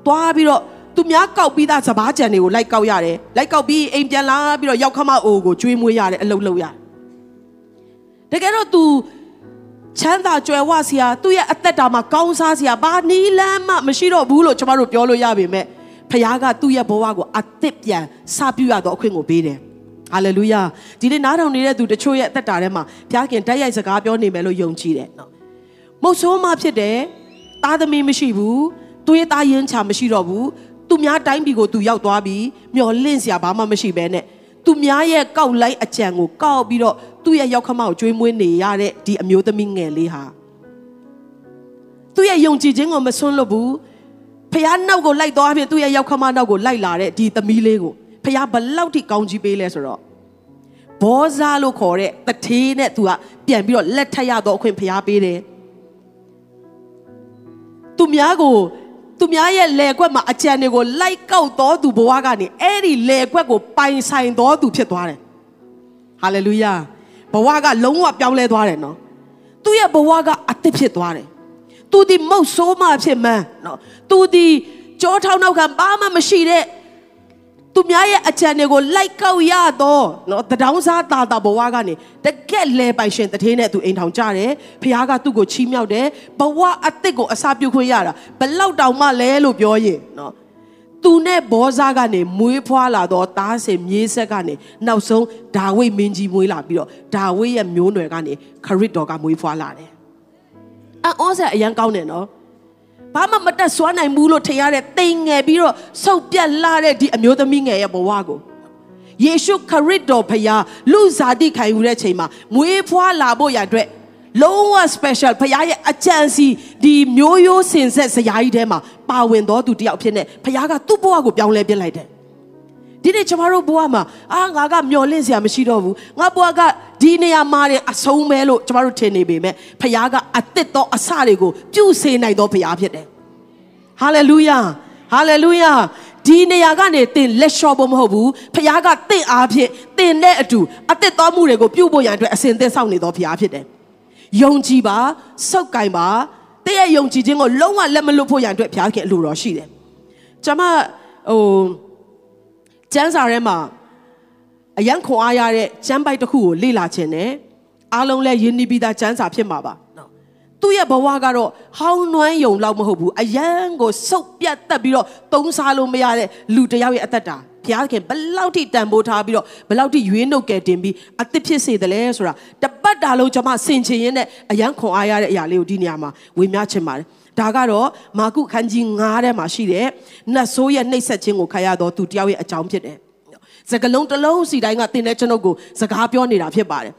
သွားပြီးတော့သူများကောက်ပြီးသားစပားကြံတွေကိုလိုက်ကောက်ရတယ်လိုက်ကောက်ပြီးအိမ်ပြန်လာပြီးတော့ရောက်ခမအိုကိုကျွေးမွေးရတယ်အလုပ်လုပ်ရတယ်တကယ်တော့ तू ချမ်းသာကြွယ်ဝစရာသူ့ရဲ့အသက်တာမှာကောင်းစားစရာဘာနီးလမ်းမှမရှိတော့ဘူးလို့ကျွန်တော်တို့ပြောလို့ရပါမယ်ဖခင်ကသူ့ရဲ့ဘဝကိုအသစ်ပြန်စပြုရတော့အခွင့်ကိုပေးတယ် ဟာလေလုယာဒီနေ့နားထောင်နေတဲ့သူတချို့ရဲ့အသက်တာထဲမှာဘုရားခင်တိုက်ရိုက်စကားပြောနေမယ်လို့ယုံကြည်တယ်နော်မုတ်ဆိုးမှဖြစ်တယ်သားသမီးမရှိဘူးသူရဲ့သားရင်ချာမရှိတော့ဘူးသူများတိုင်းပြည်ကိုသူရောက်သွားပြီးမျော်လင့်စရာဘာမှမရှိဘဲနဲ့သူများရဲ့ကောက်လိုက်အကြံကိုကောက်ပြီးတော့သူ့ရဲ့ရောက်ခမောက်ကျွေးမွေးနေရတဲ့ဒီအမျိုးသမီးငယ်လေးဟာသူ့ရဲ့ယုံကြည်ခြင်းကိုမဆွန်းလို့ဘူးဖះနောက်ကိုလိုက်သွားပြီးသူ့ရဲ့ရောက်ခမနောက်ကိုလိုက်လာတဲ့ဒီသမီးလေးကို ဖះဘလောက်ထိကောင်းကြီးပေးလဲဆိုတော့ဘောဇာလို့ခေါ်တဲ့တထေးနဲ့သူကပြန်ပြီးတော့လက်ထပ်ရတော့အခွင့်ဖះပေးတယ်သူများကိုသူများရဲ့လေကွက်မှာအကြံတွေကိုလိုက်ကောက်တော်သူဘဝကနေအဲ့ဒီလေကွက်ကိုပိုင်ဆိုင်တော်သူဖြစ်သွားတယ်ဟာလေလုယာဘဝကလုံးဝပြောင်းလဲသွားတယ်နော်သူ့ရဲ့ဘဝကအသစ်ဖြစ်သွားတယ်သူဒီမုတ်ဆိုးမှဖြစ်မှန်းနော်သူဒီကြောထောင်းနောက်ကဘာမှမရှိတဲ့ သူများရဲ့အကြံတွေကိုလိုက်ကောက်ရတော့နော်တဒေါင်းစားတာတာဘဝကနေတကက်လဲပိုင်ရှင်တထေးနဲ့သူအိမ်ထောင်ကြတယ်ဖခင်ကသူ့ကိုချီးမြှောက်တယ်ဘဝအသစ်ကိုအစာပြုခွင့်ရတာဘလောက်တောင်မှလဲလို့ပြောရင်နော်သူနဲ့ဘောဇာကနေမွေးဖွားလာတော့တားစင်မြေးဆက်ကနေနောက်ဆုံးဒါဝိဒ်မင်းကြီးမွေးလာပြီးတော့ဒါဝိဒ်ရဲ့မျိုးနွယ်ကနေခရစ်တော်ကမွေးဖွားလာတယ်အောဆက်အရန်ကောင်းတယ်နော် ဘာမှမတက်ဆွမ်းနိုင်ဘူးလို့ထင်ရတဲ့တိမ်ငယ်ပြီးတော့ဆုတ်ပြတ်လာတဲ့ဒီအမျိုးသမီးငယ်ရဲ့ဘဝကိုယေရှုခရစ်တော်ဖခင်လူစားတိခံယူတဲ့ချိန်မှာမွေးဖွားလာဖို့ရအတွက်လုံးဝ special ဖခင်ရဲ့အကြံစီဒီမျိုးရိုးစင်ဆက်စရာကြီးထဲမှာပါဝင်တော်သူတယောက်ဖြစ်နေဖခင်ကသူ့ဘဝကိုပြောင်းလဲပြစ်လိုက်တယ် ဒီဒီနေ့ကျမတို့ဘဝမှာအာငါကမျော်လင့်စရာမရှိတော့ဘူးငါဘဝကဒီနေရာမှာအဆုံးပဲလို့ကျမတို့ထင်နေပေမဲ့ဖခင်ကအသစ်သောအစတွေကိုပြုစေနိုင်သောဖခင်ဖြစ်တယ်ဟာလေလုယာဟာလေလုယာဒီနေရာကနေတင်လက်လျှော့ဖို့မဟုတ်ဘူးဖခင်ကတင့်အားဖြင့်တင်တဲ့အတူအသစ်သောမှုတွေကိုပြုဖို့ရန်အတွက်အစဉ်သင့်ဆောင်နေသောဖခင်ဖြစ်တယ်ယုံကြည်ပါစောက်ကင်ပါတည့်ရဲ့ယုံကြည်ခြင်းကိုလုံးဝလက်မလွတ်ဖို့ရန်အတွက်ဘုရားခင်အလိုတော်ရှိတယ်ကျွန်မဟို ကျမ်းစာထဲမှာအယံခွန်အားရတဲ့ကျမ်းပိုက်တစ်ခုကိုလေ့လာခြင်းနဲ့အားလုံးလဲယဉ်နီးပြီးသားကျမ်းစာဖြစ်မှာပါနော်သူ့ရဲ့ဘဝကတော့ဟောင်းနွမ်းယုံလောက်မဟုတ်ဘူးအယံကိုစုပ်ပြတ်တက်ပြီးတော့သုံးစားလို့မရတဲ့လူတစ်ယောက်ရဲ့အသက်တာဘုရားခင်ဘလောက်ထိတန်ဖိုးထားပြီးတော့ဘလောက်ထိရွေးနှုတ်ကယ်တင်ပြီးအသစ်ဖြစ်စေတယ်လဲဆိုတာတပတ်တာလုံးကျွန်မဆင်ခြင်ရင်းနဲ့အယံခွန်အားရတဲ့အရာလေးကိုဒီနေရာမှာဝေမျှချင်ပါတယ် ဒါကတော့မာကုခန်းကြီး9ထဲမှာရှိတဲ့နတ်ဆိုးရဲ့နှိပ်စက်ခြင်းကိုခံရတော့သူတယောက်ရဲ့အကြောင်းဖြစ်တယ်စကလုံးတစ်လုံးစီတိုင်းကတင်တဲ့ကျွန်ုပ်ကိုစကားပြောနေတာဖြစ်ပါတယ်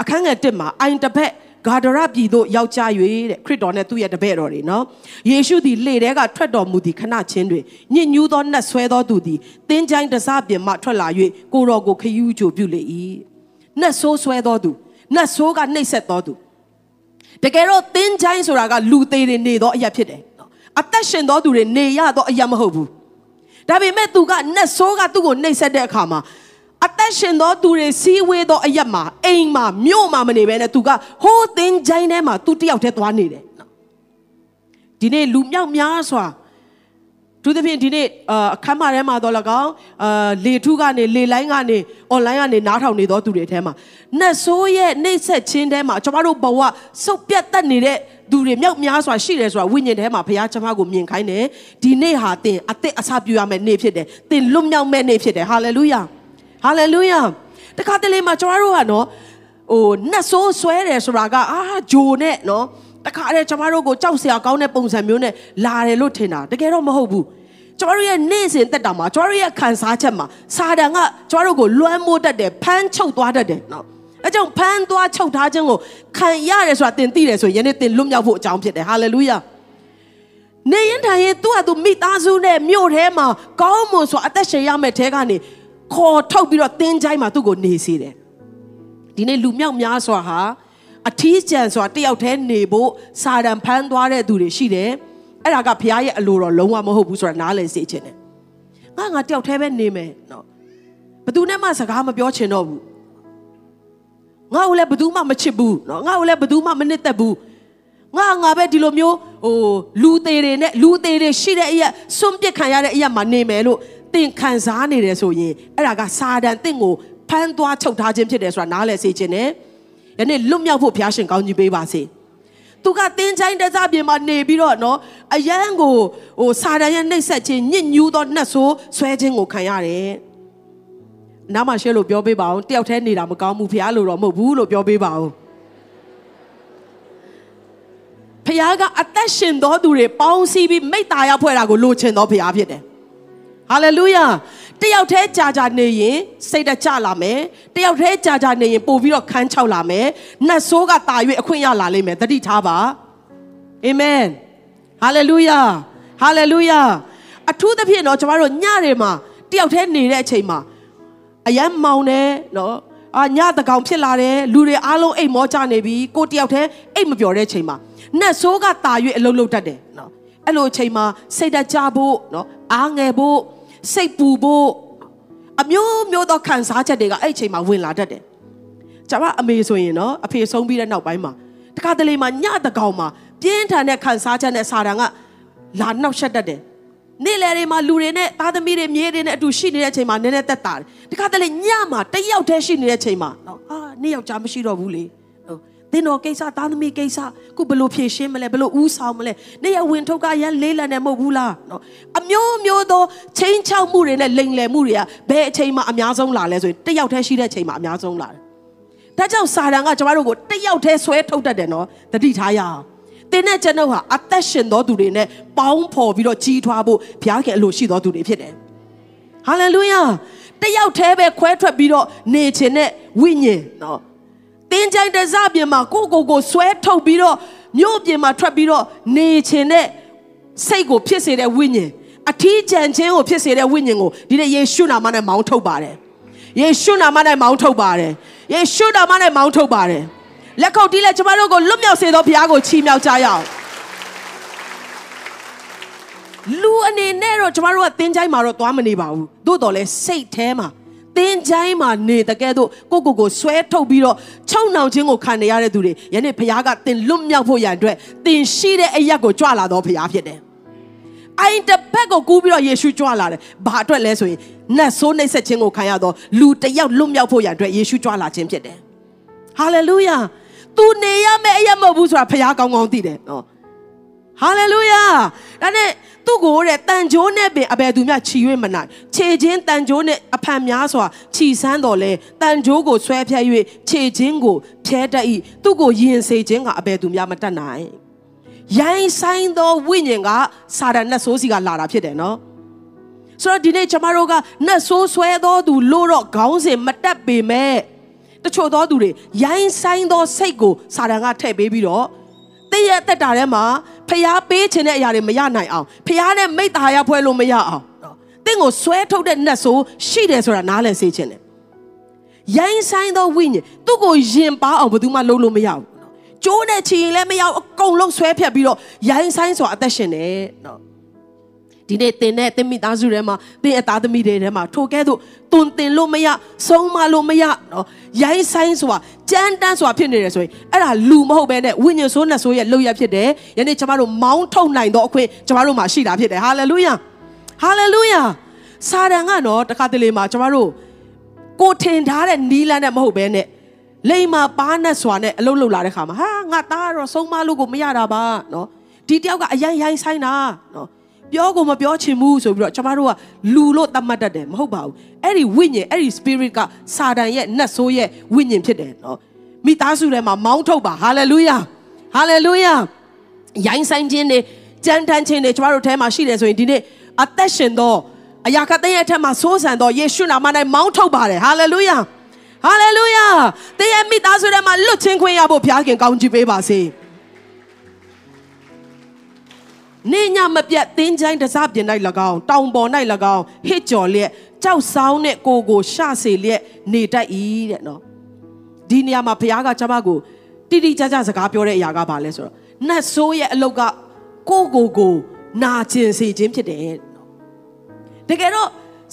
အခန်းငယ်1မှာအိုင်တပက်ဂါဒရပြည်သို့ရောက်ကြ၍တဲ့ခရစ်တော်နဲ့သူ့ရဲ့တပည့်တော်တွေနော်ယေရှုသည်လေထဲကထွက်တော်မူသည်ခဏချင်းတွင်ညစ်ညူးသောနတ်ဆွဲသောသူသည်တင်းချိုင်းတစပြင်မှထွက်လာ၍ကိုတော်ကိုခယူးချိုပြုလေ၏နတ်ဆိုးဆွဲသောသူနတ်ဆိုးကနှိပ်စက်သောသူ တကယ်တော့တင်းချိုင်းဆိုတာကလူသေးတွေနေသောအရာဖြစ်တယ်အသက်ရှင်သောသူတွေနေရသောအရာမဟုတ်ဘူးဒါပေမဲ့သူကနတ်ဆိုးကသူ့ကိုနှိပ်စက်တဲ့အခါမှာအသက်ရှင်သောသူတွေစီးဝေးသောအရက်မှာအိမ်မှာမြို့မှာမနေဘဲနဲ့သူကဟိုးသင်းချိုင်းထဲမှာသူတယောက်တည်းသွားနေတယ်ဒီနေ့လူမြောက်များစွာ သူသဖြင့်ဒီနေ့အခမ်းမထဲမှာတော့လကောင်းအာလေထုကနေလေလိုင်းကနေအွန်လိုင်းကနေနားထောင်နေသောသူတွေထဲမှာနတ်ဆိုးရဲ့နှိပ်စက်ခြင်းထဲမှာကျွန်တော်တို့ဘဝစုပ်ပြတ်တတ်နေတဲ့သူတွေမြောက်များစွာရှိတယ်ဆိုတာဝိညာဉ်ထဲမှာဘုရားကျွန်မကိုမြင်ခိုင်းတယ်ဒီနေ့ဟာတင်အသက်အစပြုရမယ့်နေ့ဖြစ်တယ်တင်လွတ်မြောက်မယ့်နေ့ဖြစ်တယ်ဟာလေလုယာဟာလေလုယာတခါတလေမှာကျွန်တော်တို့ကနော်ဟိုနတ်ဆိုးဆွဲတယ်ဆိုတာကအာဂျိုနဲ့နော် တခါတည်းကျွန်တော်တို့ကိုကြောက်စရာကောင်းတဲ့ပုံစံမျိုးနဲ့လာတယ်လို့ထင်တာတကယ်တော့မဟုတ်ဘူးကျွန်တော်တို့ရဲ့နေ့စဉ်တက်တာမှာကျွန်တော်တို့ရဲ့ခံစားချက်မှာစာတန်ကကျွန်တော်တို့ကိုလွှမ်းမိုးတတ်တယ်ဖမ်းချုပ်သွားတတ်တယ်နော်အဲကြောင့်ဖမ်းသွားချုပ်ထားခြင်းကိုခံရတယ်ဆိုတာသင်သိတယ်ဆိုရင်ယနေ့သင်လွတ်မြောက်ဖို့အကြောင်းဖြစ်တယ်ဟာလေလုယာနေရင်ထိုင်ရင်သူ့ဟာသူမိသားစုနဲ့မြို့ထဲမှာကောင်းမွန်စွာအသက်ရှင်ရမယ့်ထဲကနေခေါ်ထုတ်ပြီးတော့တင်းချိုင်းမှာသူ့ကိုနေစေတယ်ဒီနေ့လူမြောက်များစွာဟာ အထီးကျန်စွာတယောက်တည်းနေဖို့စာတန်ဖမ်းသွားတဲ့သူတွေရှိတယ်အဲ့ဒါကဘုရားရဲ့အလိုတော်လုံးဝမဟုတ်ဘူးဆိုတာနားလည်စေချင်တယ်ငါငါတယောက်တည်းပဲနေမယ်နော်ဘသူနဲ့မှစကားမပြောချင်တော့ဘူးငါ့ကိုလည်းဘသူမှမချစ်ဘူးနော်ငါ့ကိုလည်းဘသူမှမနစ်သက်ဘူးငါငါပဲဒီလိုမျိုးဟိုလူသေးတွေနဲ့လူသေးတွေရှိတဲ့အရာစွန့်ပစ်ခံရတဲ့အရာမှာနေမယ်လို့သင်ခံစားနေတယ်ဆိုရင်အဲ့ဒါကစာတန်သင်ကိုဖမ်းသွားချုပ်ထားခြင်းဖြစ်တယ်ဆိုတာနားလည်စေခြင်းနဲ့ယ နေ့လွတ်မြောက်ဖို့ဘုရားရှင်ကောင်းကြီးပေးပါစေသူကတင်းချိုင်းတစားပြင်မှာနေပြီးတော့နော်အယံကိုဟိုစာတန်ရဲ့နှိပ်စက်ခြင်းညစ်ညူးသောနှက်ဆိုးဆွဲခြင်းကိုခံရတယ်နားမှာရှဲလို့ပြောပေးပါအောင်တယောက်တည်းနေတာမကောင်းဘူးဖះလို့တော့မဟုတ်ဘူးလို့ပြောပေးပါအောင်ဖះကအသက်ရှင်သောသူတွေပေါင်းစည်းပြီးမိတ္တာရဖွဲ့တာကိုလိုချင်သောဖះဖြစ်တယ်ဟာလေလုယာ တယောက်တည်းကြာကြာနေရင်စိတ်တကြလာမယ်တယောက်တည်းကြာကြာနေရင်ပို့ပြီးတော့ခန်းချောက်လာမယ်နတ်ဆိုးကတာ၍အခွင့်ရလာလိမ့်မယ်တတိထားပါအာမင်ဟာလေလုယာဟာလေလုယာအထူးသဖြင့်တော့ကျမတို့ညတွေမှာတယောက်တည်းနေတဲ့အချိန်မှာအယမ်းမောင်တယ်နော်အာညတကောင်ဖြစ်လာတယ်လူတွေအားလုံးအိတ်မောကြနေပြီကိုတယောက်တည်းအိတ်မပြောတဲ့အချိန်မှာနတ်ဆိုးကတာ၍အလုံးလုံးတတ်တယ်နော်အဲ့လိုအချိန်မှာစိတ်တကြဖို့နော်အားငယ်ဖို့ စိတ်ပူဖို့အမျိုးမျိုးသောခံစားချက်တွေကအဲ့အချိန်မှာဝင်လာတတ်တယ်ကျွန်မအမေဆိုရင်နော်အဖေဆုံးပြီးတဲ့နောက်ပိုင်းမှာတခါတလေမှာညတကောင်မှာပြင်းထန်တဲ့ခံစားချက်နဲ့စာတန်ကလာနှောက်ရှက်တတ်တယ်နေ့လယ်တွေမှာလူတွေနဲ့သားသမီးတွေမြေးတွေနဲ့အတူရှိနေတဲ့အချိန်မှာနည်းနည်းသက်သာတယ်ဒီခါတလေညမှာတယောက်တည်းရှိနေတဲ့အချိန်မှာနော်အာနေ့ယောက်ျားမရှိတော့ဘူးလေ ဟုတ်တင်းတော်ကိစ္စသားသမီးကိစ္စခုဘလို့ဖြည့်ရှင်းမလဲဘလို့ဦးဆောင်မလဲနေ့ရက်ဝင်ထုတ်ကရန်လေးလံနေမဟုတ်ဘူးလားနော်အမျိုးမျိုးသောချင်းချောက်မှုတွေနဲ့လိန်လယ်မှုတွေကဘယ်အချိန်မှအများဆုံးလာလဲဆိုရင်တယောက်တည်းရှိတဲ့အချိန်မှာအများဆုံးလာတယ်ဒါကြောင့်စာတန်ကကျမတို့ကိုတယောက်တည်းဆွဲထုတ်တတ်တယ်နော်တတိထားရအောင်တင်းနဲ့ကျွန်ုပ်ဟာအသက်ရှင်သောသူတွေနဲ့ပေါင်းဖော်ပြီးတော့ကြီးထွားဖို့ဘုရားခင်အလိုရှိသောသူတွေဖြစ်တယ်။ဟာလေလုယာတယောက်တည်းပဲခွဲထွက်ပြီးတော့နေခြင်းနဲ့ဝိညာဉ်နော် တင်းကြိုင်တစပြင်မှာကိုကိုကိုဆွဲထုတ်ပြီးတော့မြို့ပြင်မှာထွက်ပြီးတော့နေခြင်းနဲ့စိတ်ကိုဖြစ်စေတဲ့ဝိညာဉ်အထီးကျန်ခြင်းကိုဖြစ်စေတဲ့ဝိညာဉ်ကိုဒီနေ့ယေရှုနာမနဲ့မောင်းထုတ်ပါတယ်ယေရှုနာမနဲ့မောင်းထုတ်ပါတယ်ယေရှုနာမနဲ့မောင်းထုတ်ပါတယ်လက်ခုပ်တီးလက်ကျမတို့ကိုလွတ်မြောက်စေသောဘုရားကိုချီးမြှောက်ကြရအောင်လူအနေနဲ့တော့ကျမတို့ကတင်းချိုင်းမှာတော့သွားမနေပါဘူးသို့တော်လဲစိတ်แท้မှာ တင်းချိုင်းမှာနေတကယ်တော့ကိုကိုကိုဆွဲထုတ်ပြီးတော့ချုံနှောင်ခြင်းကိုခံနေရတဲ့သူတွေယနေ့ဘုရားကတင်လွတ်မြောက်ဖို့ရန်အတွက်တင်ရှိတဲ့အရက်ကိုကြွလာတော့ဘုရားဖြစ်တယ်အိုင်တစ်ဘက်ကိုကူးပြီးတော့ယေရှုကြွလာတယ်။ဘာအတွက်လဲဆိုရင်နတ်ဆိုးနှိပ်စက်ခြင်းကိုခံရတော့လူတစ်ယောက်လွတ်မြောက်ဖို့ရန်အတွက်ယေရှုကြွလာခြင်းဖြစ်တယ်။ဟာလေလုယာ။ तू နေရမယ့်အရက်မဟုတ်ဘူးဆိုတာဖခင်ကောင်းကောင်းသိတယ်နော်။ ဟာလေလုယာ။ဒါနဲ့သူ့ကိုတဲ့တန်ကြိုးနဲ့ပင်အဘယ်သူမျှခြီ၍မနိုင်ခြေချင်းတန်ကြိုးနဲ့အဖန်များစွာခြီဆန်းတော်လဲတန်ကြိုးကိုဆွဲဖြတ်၍ခြေချင်းကိုဖြဲတတ်၏သူ့ကိုယင်စေခြင်းကအဘယ်သူမျှမတတ်နိုင်ရိုင်းဆိုင်သောဝိညာဉ်ကစာတန်နဲ့ဆိုးစီကလာတာဖြစ်တယ်နော်ဆိုတော့ဒီနေ့ကျမတို့ကနတ်ဆိုးဆွဲသောသူလို့တော့ခေါင်းစဉ်မတက်ပေမဲ့တချို့သောသူတွေရိုင်းဆိုင်သောစိတ်ကိုစာတန်ကထည့်ပေးပြီးတော့တည့်ရဲ့အသက်တာထဲမှာ ဖျားပေးခြင်းတဲ့အရာတွေမရနိုင်အောင်ဖျားနဲ့မိတ္တာရဖွဲလို့မရအောင်နော်တင့်ကိုဆွဲထုတ်တဲ့နတ်ဆိုးရှိတယ်ဆိုတာနားလည်စေခြင်းတယ်ရိုင်းဆိုင်သောဝိညာဉ်သူ့ကိုယင်ပါအောင်ဘယ်သူမှလုပ်လို့မရဘူးကျိုးနဲ့ချီရင်လည်းမရအောင်အကုန်လုံးဆွဲဖြတ်ပြီးတော့ရိုင်းဆိုင်စွာအသက်ရှင်တယ်နော် ဒီနေ့တင်တဲ့တင်မိသားစုထဲမှာတင်အသားသမီးတွေထဲမှာထိုကဲ့သို့တွန်တင်လို့မရဆုံးမလို့မရနော်ရိုင်းဆိုင်စွာကြမ်းတမ်းစွာဖြစ်နေတယ်ဆိုရင်အဲ့ဒါလူမဟုတ်ဘဲနဲ့ဝိညာဉ်ဆိုးနဲ့ဆိုးရဲ့လောက်ရဖြစ်တယ်ယနေ့ကျမတို့မောင်းထုတ်နိုင်တော့အခွင့်ကျမတို့မှာရှိတာဖြစ်တယ်ဟာလေလုယာဟာလေလုယာစာတန်ကနော်တခါတလေမှာကျမတို့ကိုထင်ထားတဲ့နီးလန်းနဲ့မဟုတ်ဘဲနဲ့လိမ်မာပါနဲ့စွာနဲ့အလုပ်လုပ်လာတဲ့ခါမှာဟာငါသားကတော့ဆုံးမလို့ကိုမရတာပါနော်ဒီတယောက်ကအရင်ရိုင်းဆိုင်တာနော် ပြောကိုမပြောချင်ဘူးဆိုပြီးတော့ကျမတို့ကလူလို့သတ်မှတ်တတ်တယ်မဟုတ်ပါဘူးအဲ့ဒီဝိညာဉ်အဲ့ဒီ spirit ကစာတန်ရဲ့နတ်ဆိုးရဲ့ဝိညာဉ်ဖြစ်တယ်နော်မိသားစုထဲမှာမောင်းထုတ်ပါဟာလေလုယာဟာလေလုယာရိုင်းဆိုင်ခြင်းတွေကြမ်းတမ်းခြင်းတွေကျမတို့ထဲမှာရှိတယ်ဆိုရင်ဒီနေ့အသက်ရှင်သောအရာကတဲ့ရဲ့အထက်မှာစိုးစံသောယေရှုနာမ၌မောင်းထုတ်ပါတယ်ဟာလေလုယာဟာလေလုယာတရားမိသားစုထဲမှာလွတ်ချင်းခွင့်ရဖို့ဘုရားခင်ကောင်းချီးပေးပါစေ နေညမပြတ်သင်းချိုင်းတစားပြင်၌၎င်းတောင်ပေါ်၌၎င်းဟစ်ကြော်လျက်ကြောက်ဆောင်တဲ့ကိုကိုရှစေလျက်နေတတ်၏တဲ့နော်ဒီနေရာမှာဘုရားကကျွန်မကိုတိတိကျကျစကားပြောတဲ့အရာကဘာလဲဆိုတော့နတ်ဆိုးရဲ့အလုတ်ကကိုကိုကိုနာကျင်စေခြင်းဖြစ်တယ်နော်တကယ်တော့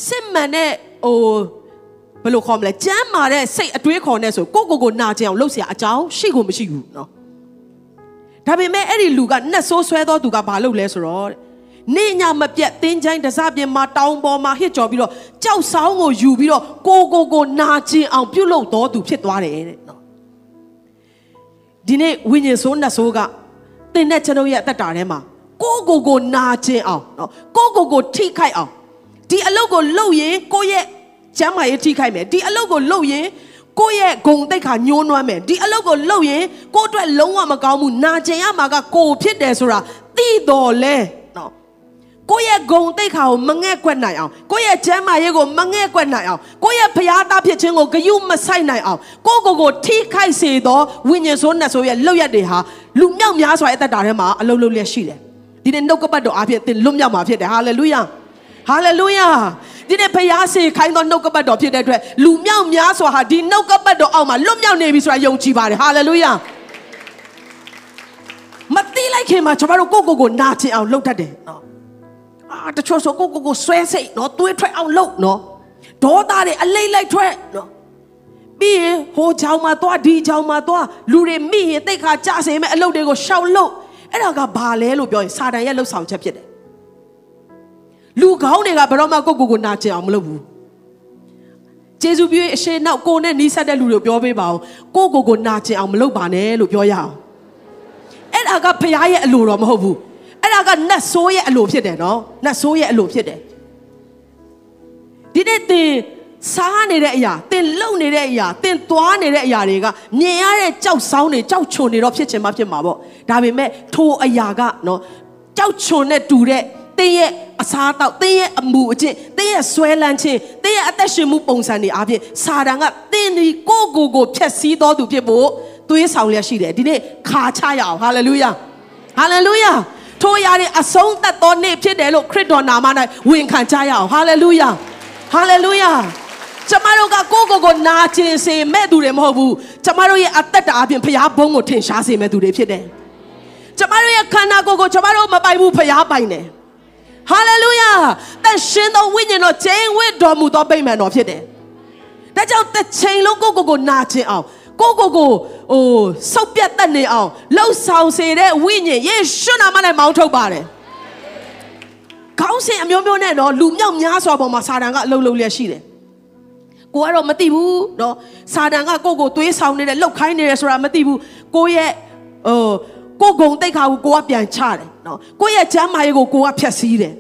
စစ်မှန်တဲ့ဟိုဘယ်လိုခေါ်မလဲကြမ်းမာတဲ့စိတ်အတွေးခေါ်နဲ့ဆိုကိုကိုကိုနာကျင်အောင်လုပ်เสียအကြောင်းရှိကိုမရှိဘူးเนาะ ဒါပေမဲ့အဲ့ဒီလူကနှက်ဆိုးဆွဲသောသူကဘာလုပ်လဲဆိုတော့နေညာမပြတ်တင်းချိုင်းတစပြင်မှာတောင်းပေါ်မှာဟစ်ကြော်ပြီးတော့ကြောက်ဆောင်ကိုယူပြီးတော့ကိုကိုကိုနာကျင်အောင်ပြုတ်လို့တော်သူဖြစ်သွားတယ်တဲ့နော်ဒီနေ့ဝိညာဉ်ဆိုးနှက်ဆိုးကတင်းတဲ့ကျွန်ုပ်ရဲ့အသက်တာထဲမှာကိုကိုကိုနာကျင်အောင်နော်ကိုကိုကိုထိခိုက်အောင်ဒီအလုပ်ကိုလုပ်ရင်ကိုရဲ့ကျမ်းမာရေးထိခိုက်မယ်ဒီအလုပ်ကိုလုပ်ရင် ကိုယ့်ရဲ့ဂုံတိတ်ခါညှိုးနွမ်းမယ်ဒီအလုပ်ကိုလုပ်ရင်ကိုယ့်အတွက်လုံးဝမကောင်းဘူးနာကျင်ရမှာကကိုဖြစ်တယ်ဆိုတာသိတော်လဲနော်ကိုယ့်ရဲ့ဂုံတိတ်ခါကိုမငဲ့ကွက်နိုင်အောင်ကိုယ့်ရဲ့ကျမ်းမာရေးကိုမငဲ့ကွက်နိုင်အောင်ကိုယ့်ရဲ့ဖျားသားဖြစ်ခြင်းကိုဂယုမဆိုင်နိုင်အောင်ကိုယ့်ကိုယ်ကိုထိခိုက်စေသောဝိညာဉ်ဆိုးနဲ့ဆိုရဲ့လောက်ရက်တွေဟာလူမြောက်များစွာရဲ့အသက်တာထဲမှာအလုံးလုံးလျက်ရှိတယ်ဒီနေ့နှုတ်ကပတ်တော်အဖြစ်သင်လွတ်မြောက်မှာဖြစ်တယ်ဟာလေလုယာ ဟာလေလုယာဒီနေ့ဖျားစေခိုင်းသောနှုတ်ကပတ်တော်ဖြစ်တဲ့အတွက်လူမြောက်များစွာဟာဒီနှုတ်ကပတ်တော်အောက်မှာလွတ်မြောက်နေပြီဆိုတာယုံကြည်ပါတယ်ဟာလေလုယာမတိလိုက်ခင်မှာကျွန်တော်တို့ကိုကိုကိုနာကျင်အောင်လုပ်တတ်တယ်နော်အာတချို့ဆိုကိုကိုကိုဆွဲစိတ်နော်တွေးထွက်အောင်လုပ်နော်ဒေါသတွေအလိမ့်လိုက်ထွက်နော်ပြီးရင်ဟိုချောင်းမှာသွားဒီချောင်းမှာသွားလူတွေမိရင်တိတ်ခါကြစေမဲ့အလုပ်တွေကိုရှောက်လုပ်အဲ့ဒါကဘာလဲလို့ပြောရင်စာတန်ရဲ့လှုပ်ဆောင်ချက်ဖြစ်တယ် လူကောင်းတွေကဘယ်တော့မှကိုကိုကိုနာကျင်အောင်မလုပ်ဘူးကျေးဇူးပြုအရှိနောက်ကိုနဲ့နီးစပ်တဲ့လူတွေပြောပေးပါအောင်ကိုကိုကိုနာကျင်အောင်မလုပ်ပါနဲ့လို့ပြောရအောင်အဲ့ဒါကဖရားရဲ့အလိုတော်မဟုတ်ဘူးအဲ့ဒါကနတ်ဆိုးရဲ့အလိုဖြစ်တယ်နော်နတ်ဆိုးရဲ့အလိုဖြစ်တယ်ဒီနေ့သင်စားနေတဲ့အရာသင်လုံနေတဲ့အရာသင်သွားနေတဲ့အရာတွေကမြင်ရတဲ့ကြောက်ဆောင်နေကြောက်ချုံနေတော့ဖြစ်ချင်မှဖြစ်မှာပေါ့ဒါပေမဲ့ထိုအရာကနော်ကြောက်ချုံနဲ့တူတဲ့ တင်းရဲ့အစားတောက်တင်းရဲ့အမှုအကျင့်တင်းရဲ့ဆွဲလန်းခြင်းတင်းရဲ့အသက်ရှင်မှုပုံစံတွေအပြင်စာတန်ကတင်းဒီကိုကိုကိုဖျက်ဆီးတော်သူဖြစ်ဖို့သွေးဆောင်လျက်ရှိတယ်ဒီနေ့ခါချရအောင်ဟာလေလုယာဟာလေလုယာထိုအရာတွေအဆုံးသတ်သောနေ့ဖြစ်တယ်လို့ခရစ်တော်နာမ၌ဝန်ခံကြရအောင်ဟာလေလုယာဟာလေလုယာကျမတို့ကကိုယ့်ကိုယ်ကိုနာကျင်စေမဲ့သူတွေမဟုတ်ဘူးကျမတို့ရဲ့အသက်တာအပြင်ဖျားဘုံကိုထင်ရှားစေမဲ့သူတွေဖြစ်တယ်ကျမတို့ရဲ့ခန္ဓာကိုယ်ကိုကျမတို့မပိုင်ဘူးဖျားပိုင်တယ် ဟာလေလုယာတန်ရှင်သောဝိညာဉ်တော်ကျင်းဝတ်တော်မူသောဗိမာန်တော်ဖြစ်တယ်။ဒါကြောင့်တစ်ချိန်လုံးကိုကိုကိုနာခြင်းအောင်ကိုကိုကိုဟိုဆုတ်ပြတ်တတ်နေအောင်လှုပ်ဆောင်စေတဲ့ဝိညာဉ်ယေရှုနာမနဲ့မောင်းထုတ်ပါတယ်။ခေါင်းစဉ်အမျိုးမျိုးနဲ့နော်လူမြောက်များစွာပေါ်မှာစာတန်ကအလုံးလုံးလျက်ရှိတယ်။ကိုကတော့မသိဘူးနော်စာတန်ကကိုကိုသွေးဆောင်နေတယ်လှုပ်ခိုင်းနေတယ်ဆိုတာမသိဘူးကိုရဲ့ဟို ကိုဂုံတိတ်ခါကိုကိုကပြန်ချတယ်နော်ကိုရဲ့ချမ်းမာရေးကိုကိုကဖျက်ဆီးတယ်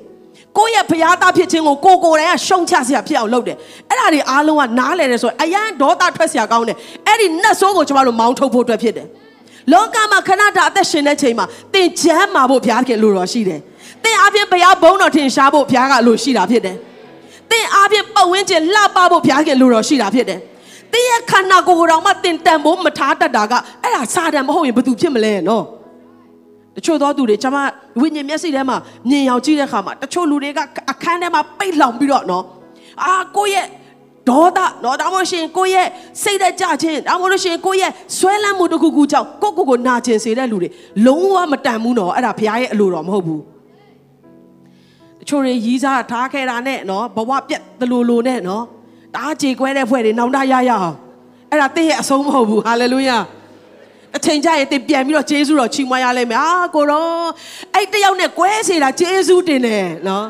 ကိုယ့်ရဲ့ဘုရားသားဖြစ်ခြင်းကိုကိုကိုယ်တိုင်ကရှုံချစရာဖြစ်အောင်လုပ်တယ်အဲ့ဒါတွေအားလုံးကနားလည်တယ်ဆိုရင်အယံဒေါသထွက်စရာကောင်းတယ်အဲ့ဒီနှက်ဆိုးကိုကျမတို့မောင်းထုတ်ဖို့အတွက်ဖြစ်တယ်လောကမှာခဏတာအသက်ရှင်တဲ့ချိန်မှာသင်ချမ်းမာဖို့ဘုရားခင်လိုတော်ရှိတယ်သင်အားဖြင့်ဘုရားဘုန်းတော်ထင်ရှားဖို့ဘုရားကလိုရှိတာဖြစ်တယ်သင်အားဖြင့်ပတ်ဝန်းကျင်လှပဖို့ဘုရားခင်လိုတော်ရှိတာဖြစ်တယ်သင်ရဲ့ခန္ဓာကိုယ်တော်မှာသင်တန်ဖို့မထားတတ်တာကအဲ့ဒါစာတန်မဟုတ်ရင်ဘယ်သူဖြစ်မလဲနော် တချို့သောသူတွေကျွန်မဝိညာဉ်မျက်စိထဲမှာမြင်ရောက်ကြည့်တဲ့အခါမှာတချို့လူတွေကအခန်းထဲမှာပိတ်လောင်ပြီးတော့နော်အာကိုယ့်ရဲ့ဒေါသနော်ဒါမှမဟုတ်ရှင်ကိုယ့်ရဲ့စိတ်သက်ကြခြင်းဒါမှမဟုတ်ရှင်ကိုယ့်ရဲ့ဆွဲလန်းမှုတစ်ခုခုကြောင့်ကိုယ့်ကိုယ်ကိုနာကျင်စေတဲ့လူတွေလုံးဝမတန်ဘူးနော်အဲ့ဒါဘုရားရဲ့အလိုတော်မဟုတ်ဘူးတချို့တွေရီးစားထားခဲ့တာနဲ့နော်ဘဝပြက်တလူလူနဲ့နော်တားကြေခွဲတဲ့ဖွဲ့တွေနောင်တရရအောင်အဲ့ဒါတင့်ရဲ့အဆုံးမဟုတ်ဘူးဟာလေလုယာ အချိန်ကျရင်တင်ပြန်ပြီးတော့ဂျေဇုတော်ချီးမွမ်းရလိမ့်မယ်အာကိုရောအဲ့တယောက်နဲ့ကွဲစေတာဂျေဇုတင်တယ်နော်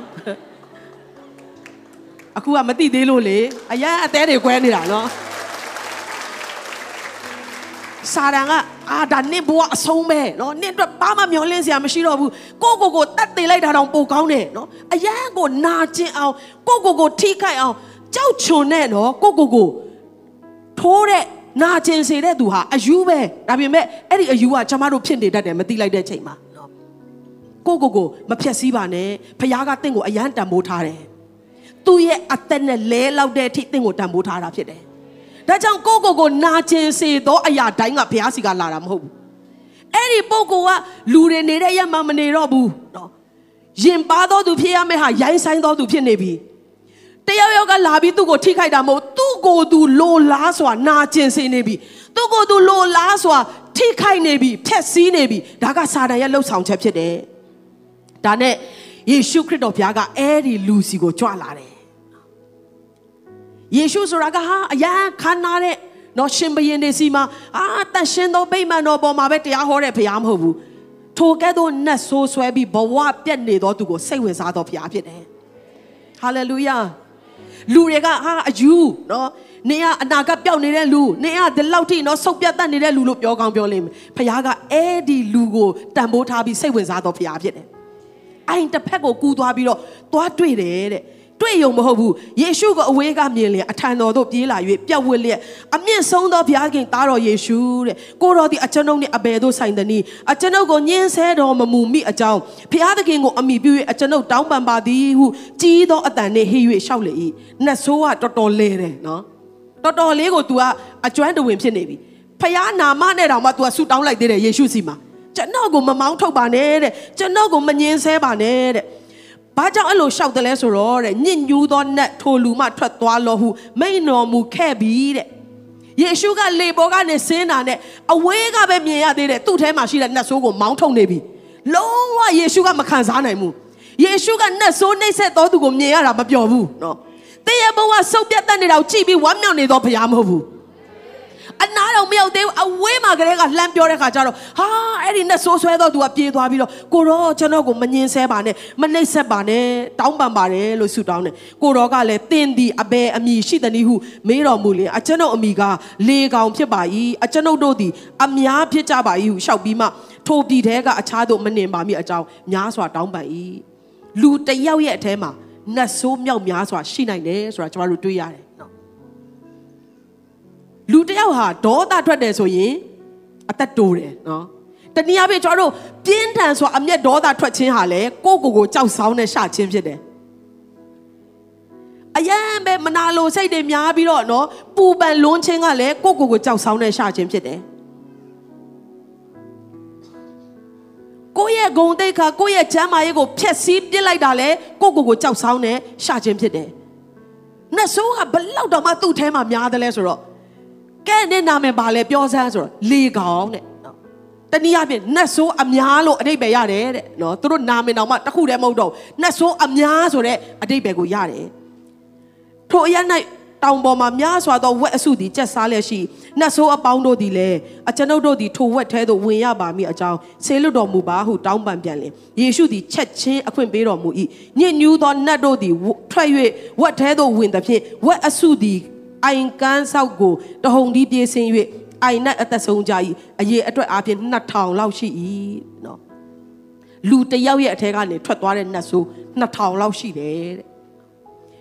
အခုကမသိသေးလို့လေအရန်အသေးတွေကွဲနေတာနော်စာရန်ကအာဒါနင့်ဘဝအဆုံးပဲနော်နင့်အတွက်ဘာမှမျောလင်းစရာမရှိတော့ဘူးကိုကိုကိုတတ်သေးလိုက်တာတော့ပိုကောင်းတယ်နော်အရန်ကိုနာကျင်အောင်ကိုကိုကိုထိခိုက်အောင်ကြောက်ချွန်နဲ့နော်ကိုကိုကိုထိုးတဲ့ နာကျင်စေတဲ့သူဟာအယူပဲဒါပေမဲ့အဲ့ဒီအယူကကျမတို့ဖြစ်နေတတ်တယ်မသိလိုက်တဲ့ချိန်မှာနော်ကိုကိုကိုမဖြက်စည်းပါနဲ့ဖခင်ကတင့်ကိုအယမ်းတန်ဖိုးထားတယ်သူ့ရဲ့အသက်နဲ့လဲလောက်တဲ့အထိတင့်ကိုတန်ဖိုးထားတာဖြစ်တယ်ဒါကြောင့်ကိုကိုကိုနာကျင်စေသောအရာတိုင်းကဘုရားစီကလာတာမဟုတ်ဘူးအဲ့ဒီပုဂ္ဂိုလ်ကလူတွေနေတဲ့ရက်မှမနေတော့ဘူးနော်ရင်ပါသောသူဖြစ်ရမယ့်ဟာရိုင်းဆိုင်သောသူဖြစ်နေပြီတယောက်ယောက်ကလာပြီးသူ့ကိုထိခိုက်တာမဟုတ်သူ့ ကိုယ်သူလိုလားစွာနာကျင်စေနေပြီသူ့ကိုယ်သူလိုလားစွာထိခိုက်နေပြီဖျက်ဆီးနေပြီဒါကစာတန်ရဲ့လှုပ်ဆောင်ချက်ဖြစ်တယ်ဒါနဲ့ယေရှုခရစ်တော်ဘုရားကအဲ့ဒီလူစီကိုကြွလာတယ်ယေရှုဆိုတာကဟာအရန်ခမ်းနားတဲ့နော်ရှင်ဘရင်နေစီမှာအာတန်ရှင်သောဗိမာန်တော်ပေါ်မှာပဲတရားဟောတဲ့ဘုရားမဟုတ်ဘူးထိုကဲ့သို့နတ်ဆိုးဆွဲပြီးဘဝပြတ်နေသောသူကိုစိတ်ဝင်စားသောဘုရားဖြစ်တယ်ဟာလေလုယာ လူတွေကဟာအယူနော်နင်ကအနာကပျောက်နေတဲ့လူနင်ကဒီလောက်ထိနော်ဆုတ်ပြတ်တတ်နေတဲ့လူလို့ပြောကောင်းပြောလိမ့်မယ်ဖခင်ကအဲ့ဒီလူကိုတန်ဖိုးထားပြီးစိတ်ဝင်စားသောဖခင်ဖြစ်တယ်အိုင်တစ်ဖက်ကိုကူးသွားပြီးတော့သွားတွေ့တယ်တဲ့ တွေ့ယုံမဟုတ်ဘူးယေရှုကိုအဝေးကမြင်လျင်အထံတော်သို့ပြေးလာ၍ပြတ်ဝတ်လျက်အမြင့်ဆုံးသောဘုရားခင်သားတော်ယေရှုတဲ့ကိုတော်သည်အကျွန်ုပ်နှင့်အဘယ်သို့ဆိုင်သနည်းအကျွန်ုပ်ကိုညှင်းဆဲတော်မမူမိအကြောင်းဘုရားသခင်ကိုအမိပြု၍အကျွန်ုပ်တောင်းပန်ပါသည်ဟုကြီးသောအတန်နှင့်ဟေ့၍ရှောက်လေ၏နတ်ဆိုးကတော်တော်လဲတယ်နော်တော်တော်လေးကို तू ကအကျွမ်းတဝင်ဖြစ်နေပြီဖခင်နာမနဲ့တောင်မှ तू ကဆူတောင်းလိုက်သေးတယ်ယေရှုစီမှာကျွန်တော်ကိုမမောင်းထုတ်ပါနဲ့တဲ့ကျွန်တော်ကိုမငင်းဆဲပါနဲ့တဲ့ ဘာကြောင့်အဲ့လိုရှောက်တယ်လဲဆိုတော့တဲ့ညစ်ညူးသောနတ်ထိုလူမှထွက်သွားလောဟုမိန်တော်မူခဲ့ပြီတဲ့ယေရှုကလေပေါ်ကနေဆင်းတာနဲ့အဝေးကပဲမြင်ရသေးတယ်သူ့ထဲမှာရှိတဲ့နတ်ဆိုးကိုမောင်းထုတ်နေပြီလုံးဝယေရှုကမခံစားနိုင်ဘူးယေရှုကနတ်ဆိုးနှိမ့်ဆက်တော်သူကိုမြင်ရတာမပြောဘူးနော်တင်းရဲ့ဘဝဆုပ်ပြတ်တတ်နေတာကိုကြည့်ပြီးဝမ်းမြောက်နေတော့ဘုရားမဟုတ်ဘူး အနာတော့မရောက်သေးဘူးအဝေးမှာကလေးကလှမ်းပြောတဲ့ခါကျတော့ဟာအဲ့ဒီနဲ့ဆိုးဆွဲတော့သူကပြေးသွားပြီးတော့ကိုတော့ကျွန်တော်ကိုမငင်းဆဲပါနဲ့မနှိပ်ဆက်ပါနဲ့တောင်းပန်ပါတယ်လို့ဆုတောင်းတယ်ကိုတော့ကလည်းတင်းဒီအဘယ်အမိရှိသည်နည်းဟုမေးတော်မူလေအကျွန်ုပ်အမိကလေကောင်ဖြစ်ပါ၏အကျွန်ုပ်တို့သည်အများဖြစ်ကြပါ၏ဟုရှောက်ပြီးမှထိုပြည်ထဲကအခြားသို့မနှင်ပါမိအကြောင်းများစွာတောင်းပန်၏လူတယောက်ရဲ့အထဲမှာနတ်ဆိုးမြောက်များစွာရှိနိုင်တယ်ဆိုတာကျွန်တော်တို့တွေ့ရတယ်နော် လူတယောက်ဟာဒေါသထွက်တယ်ဆိုရင်အသက်တိုးတယ်နော်တနည်းအားဖြင့်ကျွန်တော်တို့ပြင်းထန်စွာအမျက်ဒေါသထွက်ခြင်းဟာလေကိုယ့်ကိုယ်ကိုကြောက်ဆောင်နဲ့ရှခြင်းဖြစ်တယ်အယံပဲမနာလိုစိတ်တွေများပြီးတော့နော်ပူပန်လွန်းခြင်းကလည်းကိုယ့်ကိုယ်ကိုကြောက်ဆောင်နဲ့ရှခြင်းဖြစ်တယ်ကိုယ့်ရဲ့ဂုံတိတ်ခါကိုယ့်ရဲ့ချမ်းမာရေးကိုဖျက်ဆီးပစ်လိုက်တာလေကိုယ့်ကိုယ်ကိုကြောက်ဆောင်နေရှာခြင်းဖြစ်တယ်နတ်ဆိုးကဘလောက်တော့မှသူ့ထဲမှာများတယ်လဲဆိုတော့ ကဲနဲ့နာမည်ပါလဲပြောစမ်းဆိုတော့လေကောင်တဲ့နော်တနည်းအားဖြင့်နတ်ဆိုးအများလို့အတိတ်ပဲရတယ်တဲ့နော်သူတို့နာမည်တော်မှတစ်ခုတည်းမဟုတ်တော့နတ်ဆိုးအများဆိုတဲ့အတိတ်ပဲကိုရတယ်ထိုအရ၌တောင်ပေါ်မှာများစွာသောဝက်အစုသည်ကျက်စားလျက်ရှိနတ်ဆိုးအပေါင်းတို့သည်လည်းအကျွန်ုပ်တို့သည်ထိုဝက်ထဲသို့ဝင်ရပါမည်အကြောင်းဆေလွတ်တော်မူပါဟုတောင်းပန်ပြန်လင်ယေရှုသည်ချက်ချင်းအခွင့်ပေးတော်မူ၏ညစ်ညူးသောနတ်တို့သည်ထွက်၍ဝက်ထဲသို့ဝင်သဖြင့်ဝက်အစုသည် အိုင်ကန်းဆောက်ကိုတဟုန်ဒီပြေးဆင်း၍အိုင်နတ်အသက်ဆုံးကြ၏အရေးအတွက်အပြင်2000လောက်ရှိ၏နော်လူတယောက်ရဲ့အထက်ကနေထွက်သွားတဲ့နတ်ဆိုး2000လောက်ရှိတယ်တဲ့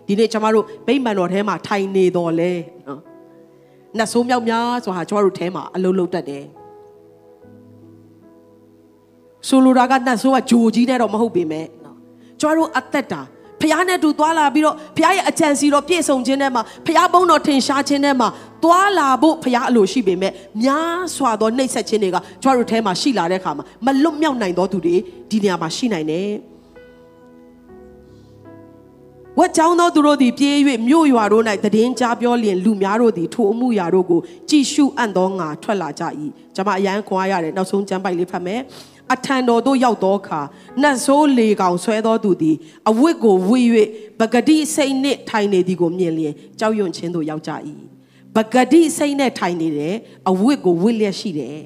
ဒီနေ့ကျွန်တော်တို့ဗိမာန်တော်ထဲမှာထိုင်နေတော်လဲနော်နတ်ဆိုးမြောက်များဆိုတာကျွန်တော်တို့ထဲမှာအလုံးလုံးတတ်တယ်ဆိုလိုတာကနတ်ဆိုးကဂျိုကြီးနဲ့တော့မဟုတ်ပေမဲ့နော်ကျွန်တော်တို့အသက်တာ ဖះနဲ့တူသွားလာပြီးတော့ဖះရဲ့အကြံစီတော်ပြည့်စုံခြင်းထဲမှာဖះဘုန်းတော်ထင်ရှားခြင်းထဲမှာသွားလာဖို့ဖះအလိုရှိပေမဲ့များစွာသောနှိပ်စက်ခြင်းတွေကကျွန်တော်တို့ထဲမှာရှိလာတဲ့အခါမှာမလွတ်မြောက်နိုင်သောသူတွေဒီနေရာမှာရှိနိုင်တယ်ဝတ်ကြောင်းသောသူတို့သည်ပြေး၍မြို့ရွာတို့၌တည်င်းကြားပြောလျင်လူများတို့သည်ထိုအမှုရာတို့ကိုကြည်ရှုအံ့သောငါထွက်လာကြ၏ကျွန်မအရန်ခွန်အားရတယ်နောက်ဆုံးကျမ်းပိုက်လေးဖတ်မယ် အထံတော်သို့ရောက်သောအခါနတ်ဆိုးလေကောင်ဆွဲသောသူသည်အဝတ်ကိုဝေ၍ပဂတိစိတ်နှင့်ထိုင်နေသည်ကိုမြင်လျင်ကြောက်ရွံ့ခြင်းသို့ရောက်ကြ၏ပဂတိစိတ်နဲ့ထိုင်နေတယ်အဝတ်ကိုဝတ်လျက်ရှိတယ်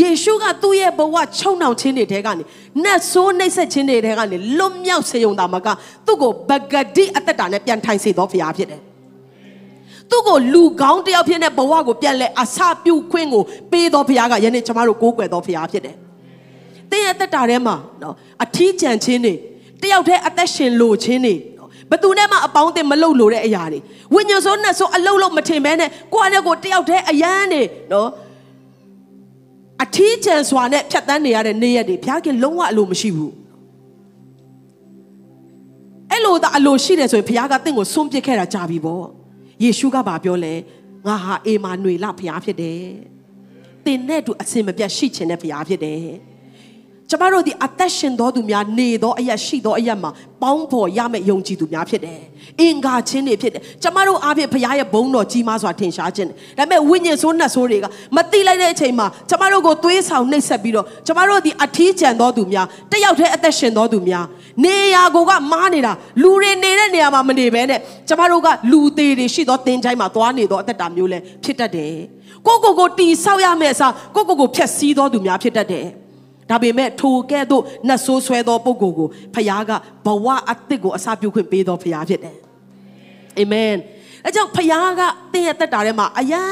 ယေရှုကသူ့ရဲ့ဘဝချုံနှောင်ခြင်းတွေထဲကနေနတ်ဆိုးနှိပ်စက်ခြင်းတွေထဲကနေလွတ်မြောက်စေုံတာမကသူ့ကိုပဂတိအသက်တာနဲ့ပြန်ထိုင်စေတော်ဖရားဖြစ်တယ် သူ့ကိုလူကောင်းတယောက်ဖြစ်တဲ့ဘဝကိုပြန်လဲအစပြုခွင့်ကိုပေးတော်ဖရားကယနေ့ကျမတို့ကိုးကွယ်တော်ဖရားဖြစ်တယ်။တင်းရဲ့အသက်တာထဲမှာနော်အထီးကျန်ခြင်းတွေတယောက်တည်းအသက်ရှင်လိုခြင်းတွေဘသူနဲ့မှအပေါင်းအသင်းမလုပ်လို့တဲ့အရာတွေဝိညာဉ်ဆိုးနဲ့ဆိုအလုံးလုံးမထင်ပဲနဲ့ကိုယ့်အနဲ့ကိုတယောက်တည်းအယမ်းနေနော်အထီးကျန်စွာနဲ့ဖြတ်တန်းနေရတဲ့နေ့ရက်တွေဘုရားခင်လုံးဝအလိုမရှိဘူးအဲ့လိုသာအလိုရှိတယ်ဆိုရင်ဘုရားကတင့်ကိုစွန့်ပစ်ခဲ့တာကြာပြီပေါ့ ယေရှုကဘာပြောလဲငါဟာအေမာနွေလဘုရားဖြစ်တယ်တင်နဲ့တူအစင်မပြတ်ရှိခြင်းတဲ့ဘုရားဖြစ်တယ် ကျမတို့ဒီအသက်ရှင်တော်သူများနေသောအရက်ရှိသောအရက်မှာပေါင်းဖော်ရမယ့်ယုံကြည်သူများဖြစ်တယ်။အင်္ဂါချင်းတွေဖြစ်တယ်။ကျမတို့အားဖြင့်ဘုရားရဲ့ဘုန်းတော်ကြီးမားစွာထင်ရှားခြင်းတယ်။ဒါပေမဲ့ဝိညာဉ်ဆိုးနှက်ဆိုးတွေကမတိလိုက်တဲ့အချိန်မှာကျမတို့ကိုသွေးဆောင်နှိပ်စက်ပြီးတော့ကျမတို့ဒီအထီးကျန်တော်သူများတယောက်တည်းအသက်ရှင်တော်သူများနေရာကိုကမားနေတာလူတွေနေတဲ့နေရာမှာမနေဘဲနဲ့ကျမတို့ကလူသေးတွေရှိသောတင်ချိုင်းမှာသွားနေသောအသက်တာမျိုးလဲဖြစ်တတ်တယ်။ကိုကိုကိုတီဆောက်ရမယ့်အစားကိုကိုကိုဖျက်ဆီးတော်သူများဖြစ်တတ်တယ်။ ဒါပေမဲ့ထိုကဲ့သို့နတ်ဆိုးဆွဲသောပုဂ္ဂိုလ်ကိုဖခင်ကဘဝအသစ်ကိုအစာပြုခွင့်ပေးသောဖခင်ဖြစ်တယ်အာမင်အဲကြောင့်ဖခင်ကတင်းရဲ့တက်တာထဲမှာအယံ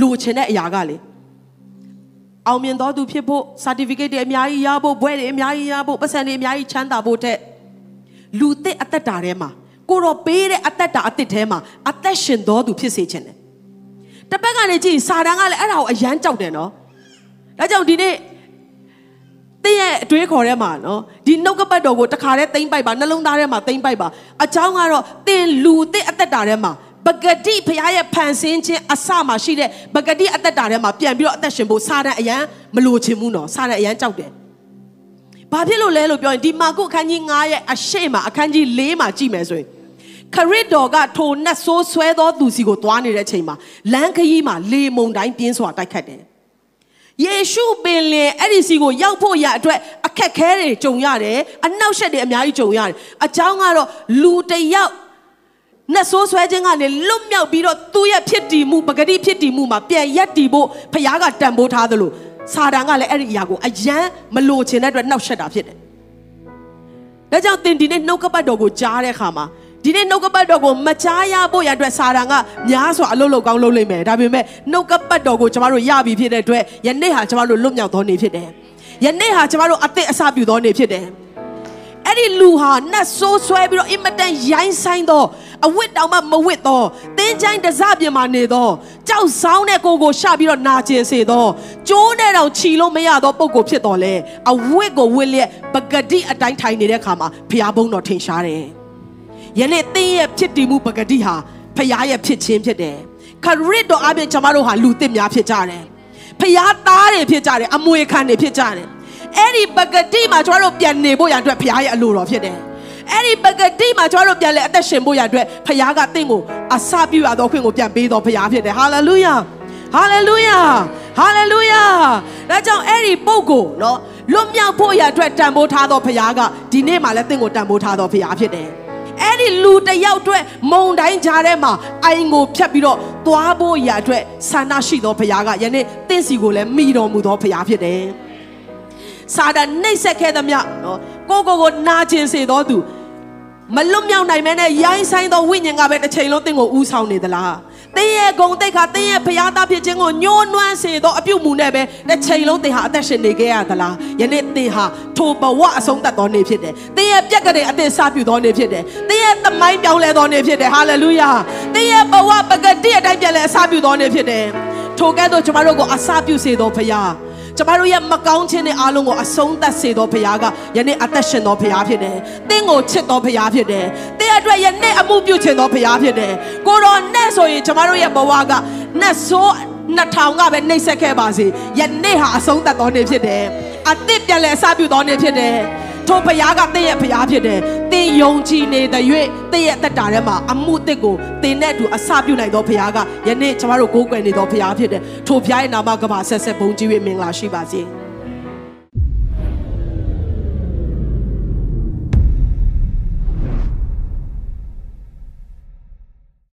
လိုချင်တဲ့အရာကလေအောင်မြင်တော်သူဖြစ်ဖို့ certificate တွေအများကြီးရဖို့ဘွဲတွေအများကြီးရဖို့ပတ်စံတွေအများကြီးချမ်းသာဖို့တဲ့လူသစ်အသက်တာထဲမှာကိုတော့ပေးတဲ့အသက်တာအသစ်ထဲမှာအသက်ရှင်တော်သူဖြစ်စေခြင်းတယ်တစ်ပတ်ကနေကြည့်စာတန်ကလည်းအဲ့ဒါကိုအယမ်းကြောက်တယ်နော်ဒါကြောင့်ဒီနေ့ တင်းရဲ့အတွေးခေါ်ထဲမှာနော်ဒီနှုတ်ကပတ်တော်ကိုတခါတည်းသိမ့်ပိုက်ပါနှလုံးသားထဲမှာသိမ့်ပိုက်ပါအကြောင်းကတော့တင်းလူတစ်အသက်တာထဲမှာပဂတိဖရားရဲ့ဖန်ဆင်းခြင်းအစမှာရှိတဲ့ပဂတိအသက်တာထဲမှာပြန်ပြီးတော့အသက်ရှင်ဖို့စာတန်အရန်မလိုချင်ဘူးနော်စာတန်အရန်ကြောက်တယ်ဘာဖြစ်လို့လဲလို့ပြောရင်ဒီမာကုအခန်းကြီး9ရဲ့အရှိမအခန်းကြီး4မှာကြည့်မယ်ဆိုရင်ခရစ်တော်ကထိုနတ်ဆိုးဆွဲသောသူစီကိုသွားနေတဲ့အချိန်မှာလမ်းခရီးမှာလေမုန်တိုင်းပြင်းစွာတိုက်ခတ်တယ် ယေရှုပင်လင်အဲ့ဒီစီကိုရောက်ဖို့ရအတွက်အခက်ခဲတွေကြုံရတယ်အနှောက်အယှက်တွေအများကြီးကြုံရတယ်အကြောင်းကတော့လူတယောက်နဲ့ဆိုးဆွဲခြင်းကနေလွတ်မြောက်ပြီးတော့သူ့ရဲ့ဖြစ်တည်မှုပဂတိဖြစ်တည်မှုမှာပြန်ရက်တည်ဖို့ဖခင်ကတန်ဖိုးထားသလိုစာတန်ကလည်းအဲ့ဒီအရာကိုအယမ်းမလိုချင်တဲ့အတွက်နှောက်ယှက်တာဖြစ်တယ်။ဒါကြောင့်သင်ဒီနေ့နှုတ်ကပတ်တော်ကိုကြားတဲ့အခါမှာ ဒီနေ့နှုတ်ကပတ်တော်ကိုမချားရဖို့ရအတွက်စာတန်ကများစွာအလုပ်လုပ်ကောင်းလုပ်လိမ့်မယ်ဒါပေမဲ့နှုတ်ကပတ်တော်ကိုကျမတို့ရပြီဖြစ်တဲ့အတွက်ယနေ့ဟာကျမတို့လွတ်မြောက်သောနေ့ဖြစ်တယ်ယနေ့ဟာကျမတို့အသက်အစပြုသောနေ့ဖြစ်တယ်အဲ့ဒီလူဟာနတ်ဆိုးဆွဲပြီးတော့အင်မတန်ရိုင်းဆိုင်သောအဝတ်တောင်မှမဝတ်သောတင်းချိုင်းတစပြင်မှာနေသောကြောက်ဆောင်တဲ့ကိုကိုရှပြီးတော့နာကျင်စေသောကျိုးနဲ့တောင်ခြီလို့မရသောပုံကိုဖြစ်တော်လဲအဝတ်ကိုဝတ်လျက်ပဂတိအတိုင်းထိုင်နေတဲ့ခါမှာဖျားဘုံတော်ထင်ရှားတယ် ယနေ့သင်ရဲ့ဖြစ်တည်မှုပဂတိဟာဖခင်ရဲ့ဖြစ်ခြင်းဖြစ်တယ်ခရစ်တော်အပြင်ကျွန်တော်တို့ဟာလူသစ်များဖြစ်ကြတယ်ဖခင်သားတွေဖြစ်ကြတယ်အမွေခံတွေဖြစ်ကြတယ်အဲ့ဒီပဂတိမှာကျွန်တော်တို့ပြန်နေဖို့ရန်အတွက်ဘုရားရဲ့အလိုတော်ဖြစ်တယ်အဲ့ဒီပဂတိမှာကျွန်တော်တို့ပြန်လဲအသက်ရှင်ဖို့ရန်အတွက်ဘုရားကတင့်ကိုအစပြုရသောခွင့်ကိုပြန်ပေးတော်ဘုရားဖြစ်တယ်ဟာလေလုယာဟာလေလုယာဟာလေလုယာဒါကြောင့်အဲ့ဒီပုဂ္ဂိုလ်နော်လွတ်မြောက်ဖို့ရန်အတွက်တန်ဖိုးထားတော်ဘုရားကဒီနေ့မှလည်းတင့်ကိုတန်ဖိုးထားတော်ဘုရားဖြစ်တယ် အဲ့ဒီလူတစ်ယောက်အတွက်မုံတိုင်းကြားထဲမှာအိုင်ကိုဖြတ်ပြီးတော့သွားဖို့ရာအတွက်ဆန္ဒရှိသောဘုရားကယနေ့တင့်စီကိုလည်းမိတော်မူသောဘုရားဖြစ်တယ်။စာဒန်နှိပ်စက်ခဲ့သမျှနော်ကိုကိုကိုနာကျင်စေသောသူမလွတ်မြောက်နိုင်မဲနဲ့ရိုင်းဆိုင်သောဝိညာဉ်ကပဲတစ်ချိန်လုံးတင့်ကိုဥဆောင်နေသလား။ တင်းရဲ့ဂုံတိတ်ခါတင်းရဲ့ဘုရားသားဖြစ်ခြင်းကိုညှိုးနွမ်းစေသောအပြုတ်မှုနဲ့ပဲတစ်ချိန်လုံးတင်ဟာအသက်ရှင်နေခဲ့ရသလား။ယနေ့တင်ဟာထိုဘဝအဆုံးသတ်သောနေ့ဖြစ်တယ်။တင်းရဲ့ပြက်ကလေးအသက်စပြုသောနေ့ဖြစ်တယ်။တင်းရဲ့သမိုင်းပြောင်းလဲသောနေ့ဖြစ်တယ်။ဟာလေလုယာ။တင်းရဲ့ဘဝပကတိအတိုင်းပြန်လဲအစပြုသောနေ့ဖြစ်တယ်။ထိုကဲ့သို့ကျွန်တော်တို့ကိုအစပြုစေသောဘုရား ကျမတို့ရဲ့မကောင်းခြင်းတွေအားလုံးကိုအဆုံးသတ်စေတော်ဘုရားကယနေ့အသက်ရှင်တော်ဘုရားဖြစ်တယ်။သင်ကိုချစ်တော်ဘုရားဖြစ်တယ်။သင်အတွက်ယနေ့အမှုပြုခြင်းတော်ဘုရားဖြစ်တယ်။ကိုတော်နဲ့ဆိုရင်ကျမတို့ရဲ့ဘဝကနတ်ဆိုးနှစ်ထောင်ကပဲနှိပ်စက်ခဲ့ပါစေ။ယနေ့ဟာအဆုံးသတ်တော်နေ့ဖြစ်တယ်။အသစ်ပြန်လဲအစပြုတော်နေ့ဖြစ်တယ်။ ထိုဘုရားကသင်ရဲ့ဘုရားဖြစ်တယ်။သင်ယုံကြည်နေတဲ့၍သင်ရဲ့တက်တာထဲမှာအမှုအသစ်ကိုသင်နဲ့အတူအစပြုနိုင်တော်ဘုရားကယနေ့ကျမတို့ကိုးကွယ်နေတော်ဘုရားဖြစ်တယ်။ထိုဘုရားရဲ့နာမကပါဆက်ဆက်ဘုန်းကြီး၍မင်္ဂလာရှိပါစေ။